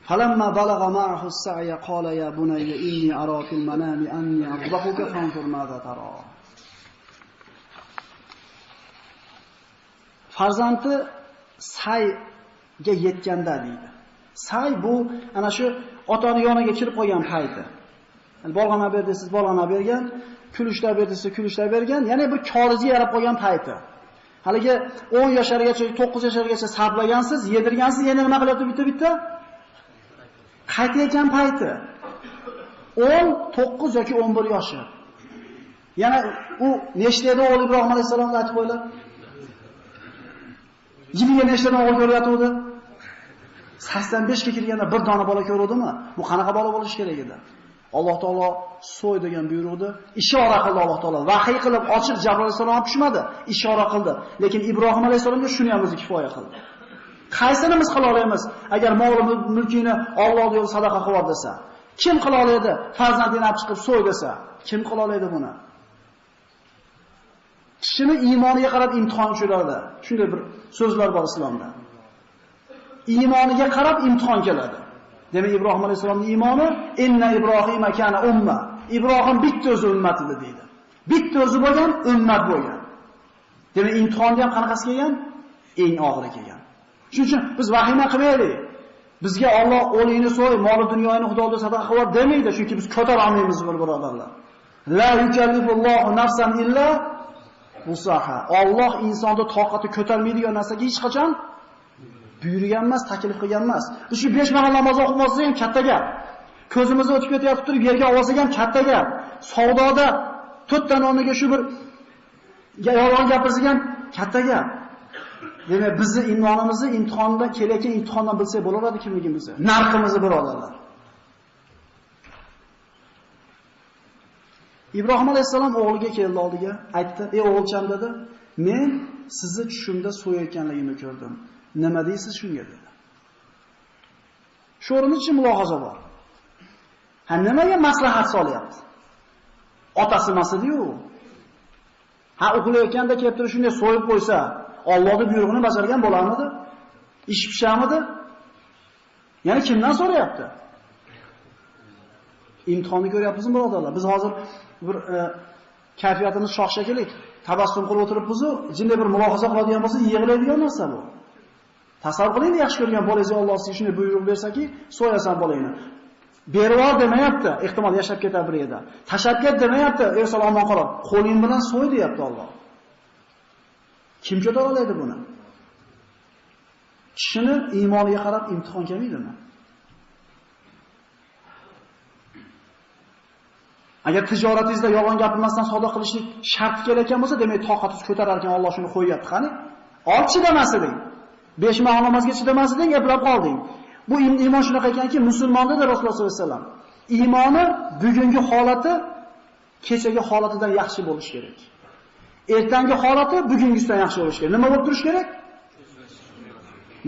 فلما بلغ معه السعي قال يا بني إني أرى في المنام أني أذبحك فانظر ماذا ترى farzandi sayga yetganda deydi. Say bu ana shu otani yoniga kirib qolgan payti. Bolg'ana ber desiz, bolg'ana bergan, kulishlar ber desiz, kulishlar bergan, yana bir korizi yarab qolgan payti. Haligi 10 yoshlargacha, 9 yoshlargacha sablagansiz, yedirgansiz, yana nima qilyapti bitta-bitta? qaytayotgan payti 19 yoki 11 yoshi. Yana u nechta edi o'g'li Ibrohim alayhisalomni aytib qo'ylar. Yimiga nechtadan o'g'il ko'ryapti? 85 ga kirganda bir dona bola ko'rdimi? Bu qanaqa bola bo'lishi kerak edi? Alloh taolo so'y degan buyruqni ishora qildi Alloh taolo. Vahiy qilib ochiq Jabroil alayhisalom tushmadi, ishora qildi. Lekin Ibrohim alayhisalomga shuni ham o'zi kifoya qildi. Qaysinimiz qila olamiz agar mol mulkini Alloh yo'lida sadaqa qilib desa? Kim qila oladi? Farzandini olib chiqib so'y desa, kim qila oladi buni? Kishini iymoniga qarab imtihon tushiradi. Shunday bir so'zlar bor islomda. Iymoniga qarab imtihon keladi. Demak, Ibrohim alayhisolamning iymoni inna Ibrohima kana umma. Ibrohim bitta o'zi ummat edi deydi. Bitta o'zi bo'lgan ummat bo'lgan. Demak, imtihonda ham qanaqasi kelgan? Eng og'iri kelgan. Shuning uchun biz vahima qilmaylik. Bizga Alloh o'lingni so'y, mol dunyoni Xudoga sadaqa qilib demaydi, chunki biz ko'tara olmaymiz buni birodarlar. La yukallifullohu nafsan illa wusaha. Alloh insonni toqati ko'tarmaydigan narsaga hech qachon buyurgan emas, taklif qilgan emas. Biz shu 5 mahal namoz o'qimasa ham katta gap. Ko'zimizni o'tib ketayotib turib yerga olsak ham katta gap. Savdoda to'rtdan nomiga shu bir yolg'on gapirsak ham katta gap. Demak, bizni iymonimizni imtihonda kelayotgan imtihondan bilsak bo'laveradi kimligimizni, narximizni birodarlar. Ibrohim alayhisalom o'g'liga keldi oldiga, aytdi: "Ey o'g'ilcham" dedi, "Men sizni tushimda so'yayotganligimni ko'rdim. Nima deysiz shunga?" dedi. Shu o'rinda chi mulohaza bor. Ha nimaga maslahat solyapti? Otasi masidi-yu. Ha uxlayotganda kelib turib shunday so'yib qo'ysa, Allohni buyrug'ini bajargan bo'larmidi? Ish pishamidi? Ya'ni kimdan so'rayapti? Imtihonni ko'ryapmizmi birodarlar? Biz hozir bir e, kayfiyatimiz shoh tabassum qilib o'tiribmiz-ku, jinday bir mulohaza qiladigan bo'lsa, yig'laydigan narsa bu. Tasavvur qiling, yaxshi ko'rgan bolangiz Alloh sizga shunday buyruq bersaki, so'yasan bolangni. Berib demayapti, ehtimol yashab ketar bir yerda. Tashab demayapti, ey salomon qolib, qo'ling bilan so'y deyapti Alloh. Kim ko'tara oladi buni? Kishini iymoniga qarab imtihon kelmaydimi? Agar tijoratingizda yolg'on gapirmasdan savdo qilishlik shart kelayotgan bo'lsa, demak toqatingiz ko'tarar ekan Alloh shuni qo'yyapti, qani? Olchi demasiding. Besh 5 mahal namozga chidamas qolding. Bu iymon shunaqa ekanki, musulmonda da Rasululloh sollallohu alayhi vasallam iymoni bugungi holati kechagi holatidan yaxshi bo'lishi kerak. Ertangi holati bugungisidan yaxshi bo'lishi kerak. Nima bo'lib turishi kerak?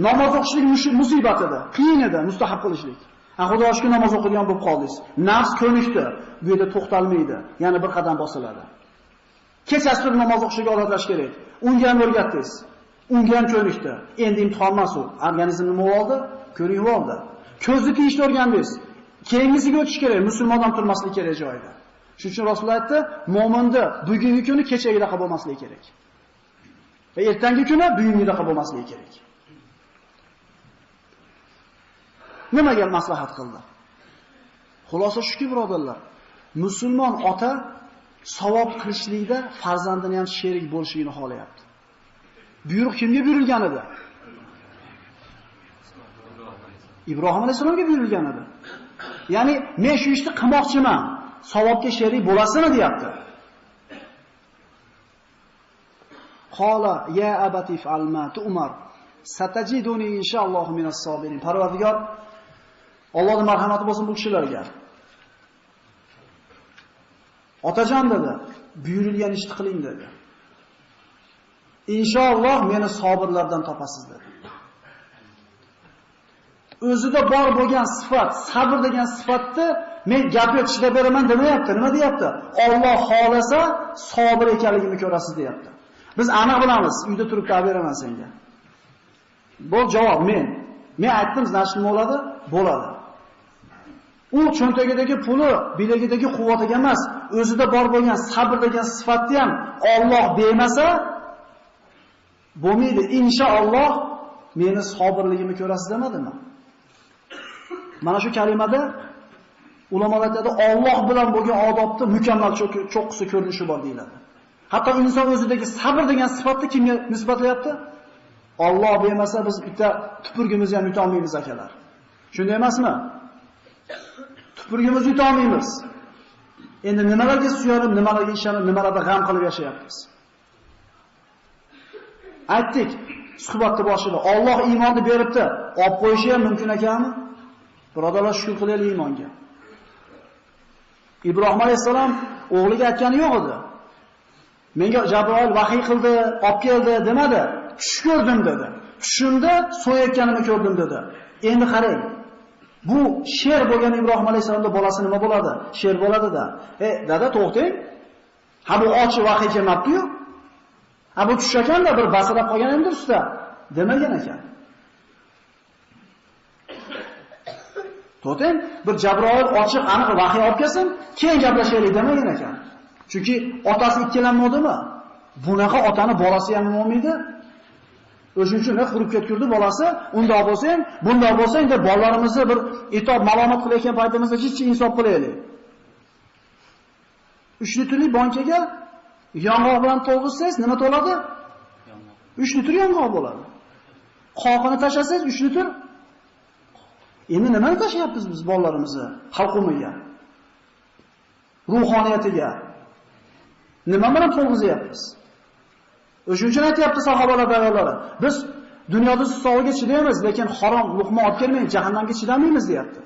Namoz o'qishlik musibat edi, qiyin edi mustahab qilishlik. Ha xudo shukr namoz o'qigan bo'lib qoldingiz. Nafs ko'nikdi, bu yerda to'xtalmaydi, yana bir qadam bosiladi. Kechasi turib namoz o'qishga odatlash kerak. Unga ham o'rgatdingiz. Unga ham ko'nikdi. Endi imtihon emas u. Organizm nima bo'ldi? Ko'rib oldi. Ko'zni tiyishni o'rgandingiz. Keyingisiga o'tish kerak, musulmon ham turmaslik kerak joyida. Shuning uchun Rasululloh aytdi, mo'minni bugungi kuni kechagidaqa bo'lmasligi kerak. Va ertangi kuni bugungidaqa bo'lmasligi kerak. Nimaga maslahat qildi? Xulosa shuki, birodarlar, musulmon ota savob qilishlikda farzandini ham sherik bo'lishini xohlayapti. Buyruq kimga buyurilgan edi? Ibrohim alayhisolamga buyurilgan edi. Ya'ni men shu ishni qilmoqchiman, savobga sherik bo'lasizmi deyapti. Qola ya abati falma tu'mar satajiduni inshaalloh minas sobirin. Parvardigor Allohning marhamati bo'lsin bu kishilarga. Otajon dedi, buyurilgan ishni qiling dedi. Inshaalloh meni sobirlardan topasiz dedi. O'zida bor bo'lgan sifat, sabr degan sifatni men gapga chidab beraman demayapti. Nima deyapti? Alloh xolasa sabr ekanligimni ko'rasiz deyapti. Biz aniq bilamiz, uyda turib gap beraman senga. Bu javob men. Men aytdim, значит nima bo'ladi? Bo'ladi. U cho'ntagidagi puli, bilagidagi quvvatiga emas, o'zida bor bo'lgan sabr degan sifatni ham Alloh demasa bo'lmaydi. Inshaalloh meni sabrligimni ko'rasiz demadimi? Mana shu kalimada ulamolar aytadi, Alloh bilan bo'lgan odobni mukammal cho'qqisi ko'rinishi bor deyiladi. Hatto inson o'zidagi sabr degan sifatni kimga nisbatlayapti? Alloh demasa biz bitta tupurgimizni ham yuta olmaymiz akalar. Shunday emasmi? Tupurgimizni yuta olmaymiz. Endi nimalarga suyanib, nimalarga ishonib, nimalarda g'am qilib yashayapmiz? Aytdik suhbatni boshida, Alloh iymonni beribdi, olib qo'yishi ham mumkin ekanmi? Birodarlar, shukr qilaylik iymonga. Ibrohim alayhisalom o'g'liga aytgani yo'q edi. Menga Jabroil vahiy qildi, olib keldi demadi. Tush ko'rdim dedi. Tushimda so'yayotganimni ko'rdim dedi. Endi qarang. Bu sher bo'lgan Ibrohim alayhisalomda bolasi nima bo'ladi? Sher bo'ladi-da. Ey, dada to'xtang. Ha bu ochi vahiy kelmabdi-yu. Ha bu tush ekanda bir basirab qolgan endi usta demagan ekan. To'ten bir Jabroil ochiq aniq vahiy olib kelsin, keyin gaplashaylik demagan ekan. Chunki otasi ikkilanmadimi? Bunaqa otani bolasi ham olmaydi. O'shuning uchun qurib ketgurdi bolasi, undoq bo'lsang, bundoq bo'lsang deb bolalarimizni bir itob malomat qilayotgan paytimizda jichchi insof qilaylik. 3 litrli bankaga yong'oq bilan to'ldirsangiz nima to'ladi? 3 litr yong'oq bo'ladi. Qoqini tashlasangiz 3 litr Endi nimani tashlayapmiz biz bolalarimizni halqumiga? Ruhoniyatiga. Nima bilan to'lg'izyapmiz? O'shuning uchun aytyapti sahobalar ayollar. Biz dunyoda sog'iga chidaymiz, lekin harom luqma olib kelmang, jahannamga chidamaymiz deyapti.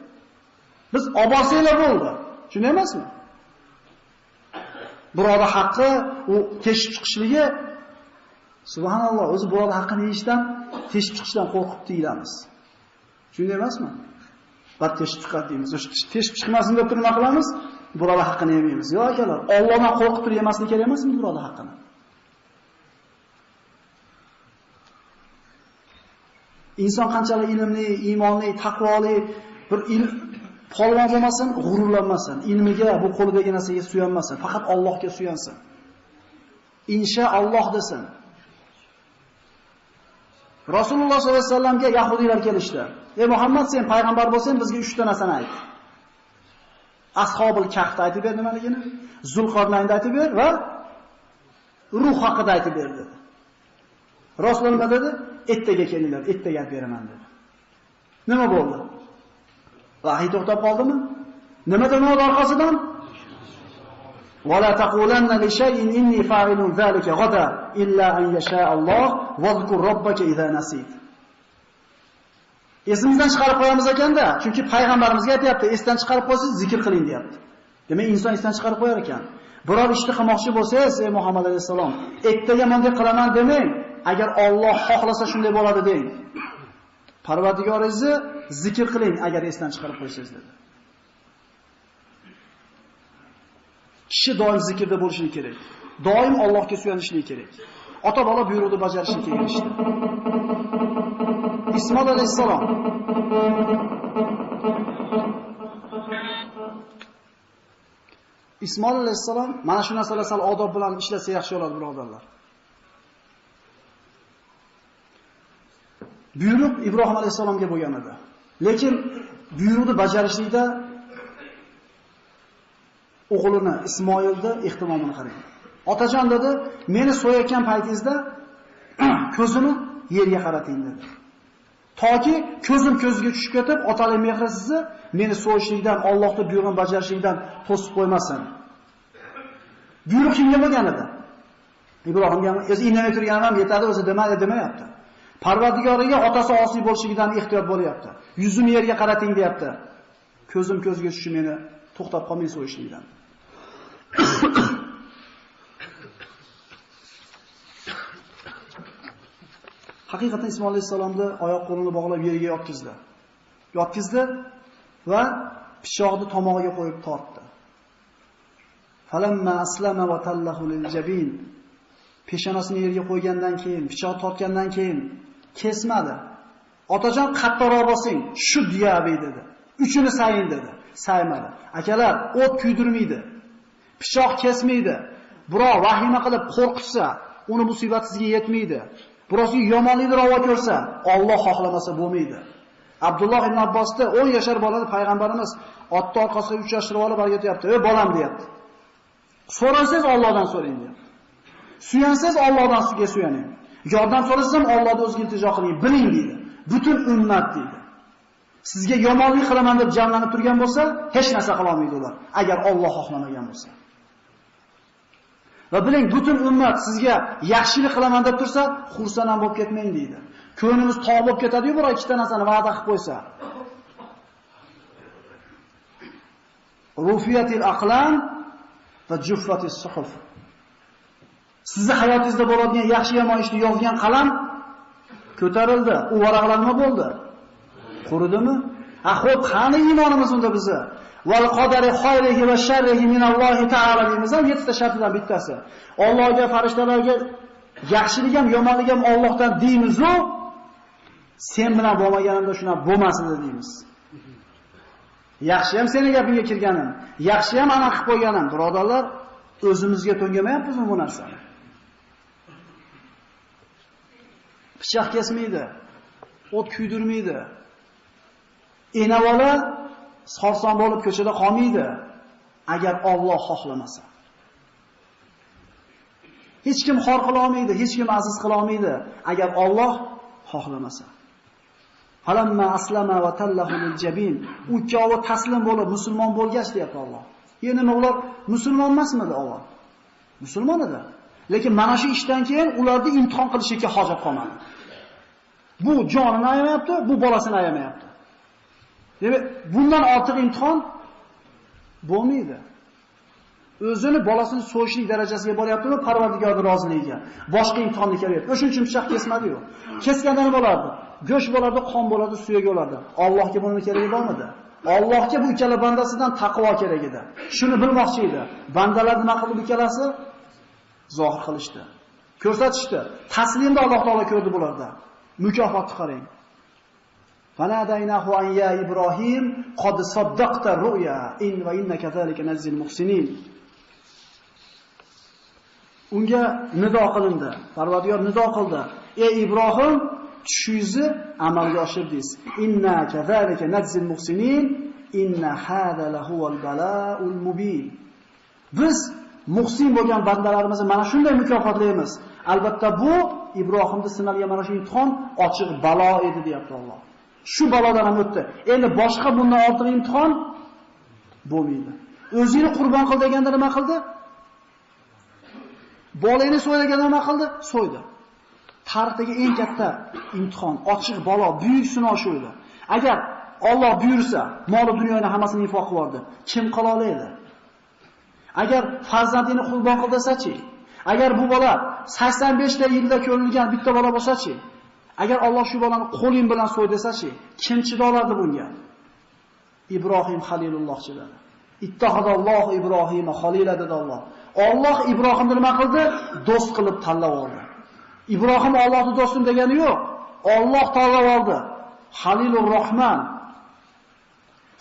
Biz obosanglar bo'ldi. Shunday emasmi? Biroda haqqi u teshib chiqishligi subhanalloh, o'zi biroda haqqini yeyishdan, teshib chiqishdan qo'rqib deyilamiz. Shunday emasmi? Bad teshib chiqadi deymiz. O'sha teshib chiqmasin deb turib nima qilamiz? Biroda haqqini yemaymiz. Yo'q akalar, Allohdan qo'rqib turib yemaslik kerak emasmi biroda haqqini? Inson qanchalik ilmli, iymonli, taqvoli, bir il polvon bo'lmasin, g'ururlanmasin, ilmiga, bu qo'lidagi narsaga suyanmasin, faqat Allohga suyansin. Inshaalloh desin. Rasululloh sollallohu alayhi vasallamga yahudiylar kelishdi. "Ey Muhammad, sen payg'ambar bo'lsang, bizga 3 ta narsani ayt." Ashabul Kahf aytib ber nimaligini, Zulqarnaynni aytib ber va ruh haqida aytib ber dedi. Rasululloh nima dedi? Ertaga kelinglar, ertaga aytib beraman dedi. Nima bo'ldi? Vahiy to'xtab qoldimi? Nima demoq orqasidan? ولا تقولن لشيء إني فاعل ذلك غدا إلا أن يشاء الله واذكر ربك إذا نسيت Esimizdan chiqarib qo'yamiz ekanda, chunki payg'ambarimizga aytayapti, esdan chiqarib qo'ysangiz zikr qiling deyapti. Demak, inson esdan chiqarib qo'yar ekan. Biror ishni qilmoqchi bo'lsangiz, ey Muhammad alayhisalom, ertaga bunday qilaman demang, agar Alloh xohlasa shunday bo'ladi deng. Parvardigoringizni zikr qiling agar esdan chiqarib qo'ysangiz dedi. Kishi doim zikrda bo'lishi kerak. Doim Allohga suyanishligi kerak. Ota-bola buyruqni bajarishi kerak ishda. Ismoil alayhisalom Ismoil alayhisalom mana shu narsalar sal odob bilan ishlasa yaxshi bo'ladi, birodarlar. Buyruq Ibrohim alayhisalomga bo'lgan edi. Lekin buyruqni bajarishlikda o'g'lini Ismoilni ehtimomini qarang. Otajon dedi, meni so'yayotgan paytingizda (clears throat) ko'zini yerga qarating dedi. Toki ko'zim ko'ziga tushib ketib, otalik mehri sizni meni so'yishlikdan, Allohning buyrug'ini bajarishlikdan to'sib qo'ymasin. Buyruq kimga bo'lgan edi? Ibrohimga o'zi indamay turganim ham yetadi, o'zi demadi demayapti. Parvardigoriga otasi osiy bo'lishligidan ehtiyot bo'lyapti. Yuzini yerga qarating deyapti. Ko'zim ko'zga tushishi meni to'xtab qolmay so'yishlikdan. Haqiqatan Ismoil alayhisalomni oyoq qo'lini bog'lab yerga yotqizdi. Yotqizdi va pichoqni tomog'iga qo'yib tortdi. Falamma aslama va tallahu liljabin. Peshonasini yerga qo'ygandan keyin, pichoq tortgandan keyin kesmadi. Otajon qattiqroq bosing, shu diyabi dedi. Uchini sayin dedi. Saymadi. Akalar, o't kuydirmaydi. Pichoq kesmaydi. Birov vahima qilib qo'rqitsa, uni musibat sizga yetmaydi. Biroz yomonlikni ravo ko'rsa, Alloh xohlamasa bo'lmaydi. Abdulloh ibn Abbosni 10 yashar bolani payg'ambarimiz otni orqasiga uchrashtirib olib o'rgatyapti. "Ey bolam" deyapti. So'rasangiz Allohdan so'rang deyapti. Suyansangiz Allohdan sizga suyaning. Yordam so'rasangiz Allohdan o'ziga iltijo qiling, biling deydi. Butun ummat deydi. Sizga yomonlik qilaman deb jamlanib turgan bo'lsa, hech narsa qila olmaydi ular, agar Alloh xohlamagan bo'lsa. Va biling, butun ummat sizga yaxshilik qilaman deb tursa, xursand ham bo'lib ketmang deydi. Ko'nglimiz tog' bo'lib ketadi-yu, bir ikkita narsani va'da qilib qo'ysa. Rufiyatil aqlan va juffatis suhuf. Sizni hayotingizda bo'ladigan yaxshi yomon ishni yozgan qalam ko'tarildi. U varaqlar nima bo'ldi? Quridimi? Ha, xo'p, qani iymonimiz unda bizni? Val qadari xayrihi va sharrihi minallohi taala deymiz 7 ta shartdan bittasi. Allohga, farishtalarga yaxshilik ham, yomonlik ham Allohdan deymiz-u, sen bilan bo'lmaganimda shuna bo'lmasin deymiz. Yaxshi ham seni gapingga kirganim, yaxshi ham ana qilib qo'yganim, birodarlar, o'zimizga to'ngamayapmizmi bu narsani? Pichoq kesmaydi, o't kuydirmaydi. Enavola sorson bo'lib ko'chada qolmaydi agar Alloh xohlamasa. Hech kim xor qila olmaydi, hech kim aziz qila olmaydi agar Alloh xohlamasa. Halamma aslama va tallahu lil-jabin. U ikkovi taslim bo'lib musulmon bo'lgach deyapti Alloh. Endi nima ular musulmon emasmidi avval? Musulmon edi. Lekin mana shu ishdan keyin ularni imtihon qilishga hojat qolmadi. Bu jonini ayamayapti, bu bolasini ayamayapti. Demak, bundan ortiq imtihon bo'lmaydi. O'zini bolasini so'yishlik darajasiga boryaptimi Parvardigorning roziligiga. Boshqa imtihonni kelayapti. O'shuning uchun pichoq kesmadi-yu. Kesganda nima bo'lardi? Go'sht bo'lardi, qon bo'lardi, suyak bo'lardi. Allohga buni keragi bormidi? Allohga bu ikkala bandasidan taqvo kerak edi. Shuni bilmoqchi edi. Bandalar nima qildi ikkalasi? Zohir qilishdi. Ko'rsatishdi. Taslimda Alloh taolo ko'rdi bularda. Mukofotni qarang. فناديناه أن يا إبراهيم قد صدقت الرؤيا إن وإن كذلك نجزي المحسنين unga nido qilindi. Parvardigor nido qildi. Ey Ibrohim, tushingizni amalga oshirdingiz. Inna kazalika najzil muhsinin, inna hada lahuval balaul mubin. Biz muhsin bo'lgan bandalarimizni mana shunday mukofotlaymiz. Albatta bu Ibrohimni sinalgan mana shu imtihon ochiq balo edi, deyapti Alloh. Shu balodan ham o'tdi. Endi boshqa bundan ortiq imtihon bo'lmaydi. O'zini qurbon qil deganda nima qildi? Bolani so'yaganda nima qildi? So'ydi. Tarixdagi eng katta imtihon, ochiq balo, buyuk sinov shu edi. Agar Alloh buyursa, mol dunyoni hammasini infoq qildi, kim qila oladi? Agar farzandini qurbon qil desachi, agar bu bola 85 ta yilda ko'rilgan bitta bola bo'lsa-chi, Agar Alloh shu bolani qo'ling bilan so'y desa-chi, kim chidolardi bunga? Ibrohim Xalilullohchi dedi. Ittahadalloh Ibrohim Halila dedi Alloh. Alloh Ibrohimni nima qildi? Do'st qilib tanlab oldi. Ibrohim Allohni do'stim degani yo'q. Alloh tanlab oldi. Halilur Rahman.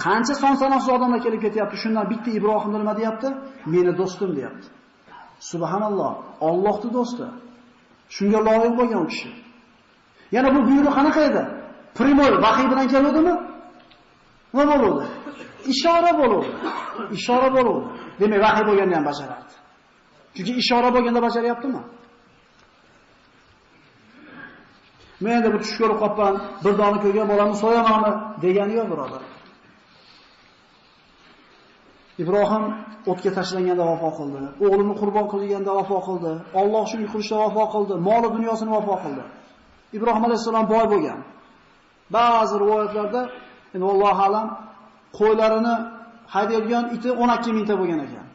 Qancha son sanoqsiz odamlar kelib ketyapti. Shundan bitta Ibrohim nima deyapti? Meni do'stim deyapti. Subhanalloh, Allohning do'sti. Shunga loyiq bo'lgan kishi. Yana bu buyruq qanaqa edi? Primol vahiy bilan keldimi? Nima bo'ldi? Ishora bo'ldi. Ishora bo'ldi. Demak, vahiy bo'lganda ham bajarardi. Chunki ishora bo'lganda bajaryaptimi? Men endi bu tush ko'rib qolgan, bir dona ko'rgan bolamni so'yamani degani yo'q, birodar. Ibrohim o'tga tashlanganda vafo qildi. O'g'lini qurbon qilganda vafo qildi. Alloh uchun qurishda vafo qildi. Moli dunyosini vafo qildi. Ibrohim alayhisalom boy bo'lgan. Ba'zi rivoyatlarda, endi Alloh alam, qo'ylarini haydayotgan iti 12 mingta bo'lgan ekan.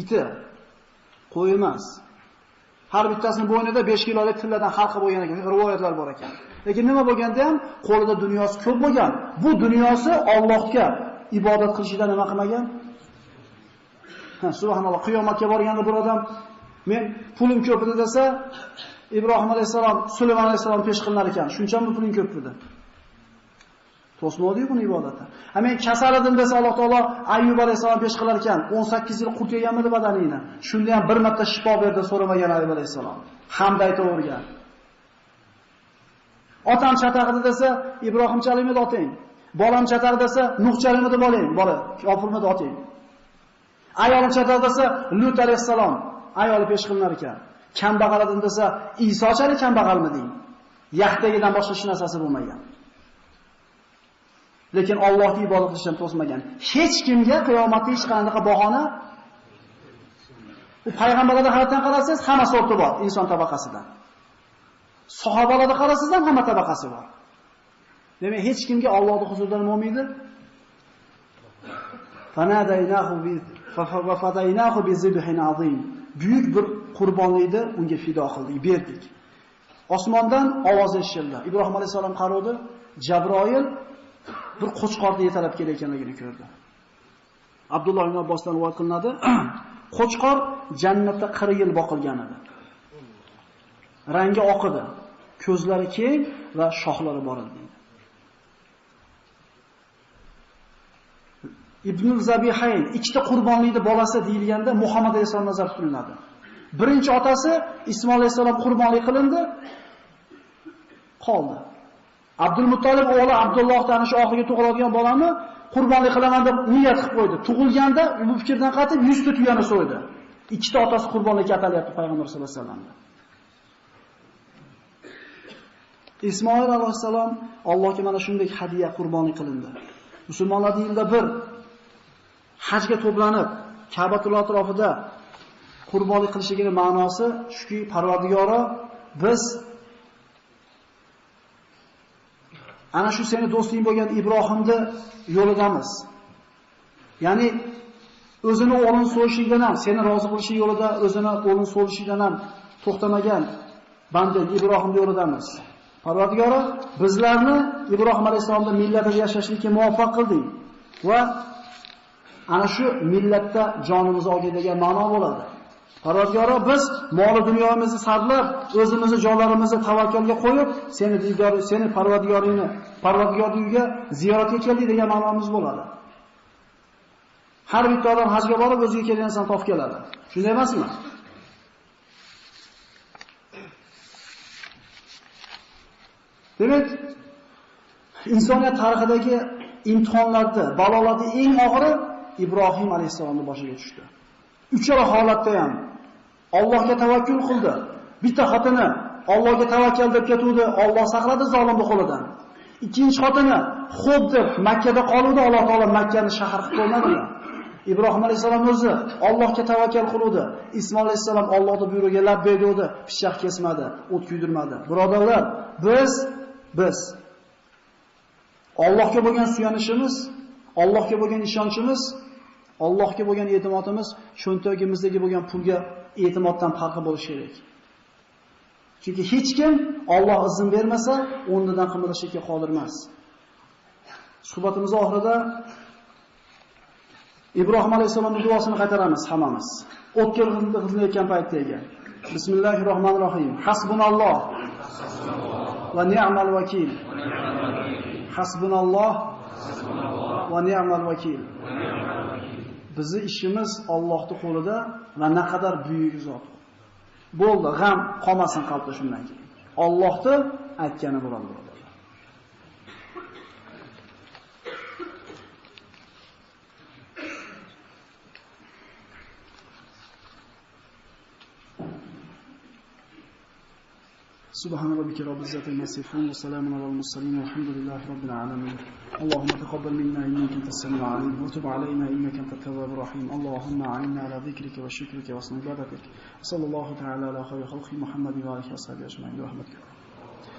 Iti qo'y emas. Har bittasini bo'ynida 5 kilolik tilladan xalqi bo'lgan ekan, rivoyatlar bor ekan. Lekin nima bo'lganda ham qo'lida dunyosi ko'p bo'lgan. Bu dunyosi Allohga ibodat qilishida nima qilmagan? Ha, subhanalloh, qiyomatga borganda bir odam men pulim ko'p edi desa, Ibrohim alayhisalom, Sulaymon alayhisalom pesh qilinar ekan. Shunchami puling ko'p edi. To'smadi buni ibodatda. Ha men kasal edim desa Alloh taolo Ayyub alayhisalom pesh qilar ekan. 18 yil qurt yeganmidi badaningni? Shunda ham bir marta shifo berdi so'ramagan Ayyub alayhisalom. Hamd aytavergan. Otam chataqdi desa, Ibrohimchalikmi oting. Bolam chataq desa, Nuhchalikmi bolang, bola, kofirmi oting. Ayolim chataq desa, Lut alayhisalom ayoli pesh qilinar ekan. Kambag'al edim desa, Isochalik kambag'almi deng. Yaxtagidan boshqa hech narsasi bo'lmagan. Lekin Allohga ibodat qilishdan to'smagan. Hech kimga qiyomatda hech qanday bahona u payg'ambarlarga hayotdan qarasangiz, hamma sorti bor inson tabaqasidan. Sahobalarda qarasangiz ham hamma tabaqasi bor. Demak, hech kimga Allohning huzuridan bo'lmaydi. Fanadaynahu bi fa fadaynahu bi zibhin azim. Buyuk bir qurbonlikni unga fido qildik, berdik. Osmondan ovoz eshitildi. Ibrohim alayhisalom qaradi, Jabroil bir qo'chqorni yetalab kelayotganligini ko'rdi. Abdulloh ibn Abbosdan rivoyat qilinadi. (clears throat) Qo'chqor jannatda 40 yil boqilgan edi. Rangi oq edi, ko'zlari keng va shoxlari bor edi. Ibn Zabihayn ikkita qurbonlikni bolasi deyilganda Muhammad alayhisalom nazar tutiladi. Birinchi otasi Ismoil alayhisalom qurbonlik qilindi, qoldi. Abdul Muttolib o'g'li Abdulloh tanish oxiriga tug'iladigan bolani qurbonlik qilaman deb niyat qilib qo'ydi. Tug'ilganda bu fikrdan qatib 100 ta tuyani so'ydi. Ikkita otasi qurbonlikka atalyapti payg'ambar sollallohu alayhi vasallam. Ismoil alayhisalom Allohga mana shunday hadiya qurbonlik qilindi. Musulmonlar yilda bir hajga to'planib Ka'batul atrofida qurbonlik qilishligining ma'nosi shuki Parvardigoro biz ana shu seni do'sting bo'lgan Ibrohimni yo'lidamiz. Ya'ni o'zini o'g'lini so'lishidan ham, seni rozi qilish yo'lida o'zini o'g'lini so'lishidan ham to'xtamagan banda Ibrohim yo'lidamiz. Parvardigoro bizlarni Ibrohim alayhisolamning millatida yashashlikka muvaffaq qilding va ana shu millatda jonimiz olgin degan ma'no bo'ladi. Parvardigoro biz moli dunyomizni sarflab, o'zimizni jonlarimizni tavakkalga qo'yib, seni diydor, seni Parvardigoringni, Parvardigoringga ziyoratga keldik degan ma'nomiz bo'ladi. Har bitta odam hajga borib o'ziga kelgan narsani topib keladi. Shunday emasmi? Demak, insoniyat tarixidagi imtihonlarda, balolarda eng og'iri Ibrohim alayhisolamning boshiga tushdi. Uchala holatda ham Allohga tavakkul qildi. Bitta xotini Allohga tavakkal deb ketuvdi, Alloh saqladi zolimni qo'lidan. Ikkinchi xotini xo'p deb Makkada qoluvdi, Alloh taolo Makkani shahar qilib qo'ymadilar. Ibrohim alayhisalom o'zi Allohga tavakkal qiluvdi. Ismoil alayhisalom Allohning buyrug'iga labbay dedi, pishaq kesmadi, o't kuydirmadi. Birodarlar, biz biz Allohga bo'lgan suyanishimiz, Allohga bo'lgan ishonchimiz, Allohga bo'lgan e'timodimiz cho'ntagimizdagi bo'lgan pulga e'timoddan farqi bo'lishi kerak. Chunki hech kim Alloh izn bermasa, o'rnidan qimirlashga qodir emas. Suhbatimiz oxirida Ibrohim alayhisolamning duosini qaytaramiz hammamiz. O'tkir g'izilayotgan paytdagi. Bismillahir rohmanir rohim. Hasbunalloh va ni'mal vakil. Hasbunalloh va ni'mal vakil. Bizi ishimiz Allohning qo'lida va naqadar buyuk zot. Bo'ldi, g'am qolmasin qalbda shundan keyin. Allohni aytgani bo'ladi. سبحان ربك رب العزة عما يصفون وسلام على المرسلين والحمد لله رب العالمين. اللهم تقبل منا إنك أنت السميع العليم وتب علينا إنك أنت التواب الرحيم. اللهم أعنا على ذكرك وشكرك وحسن عبادتك. صلى الله تعالى على خير خلق محمد وآله وصحبه أجمعين. برحمتك.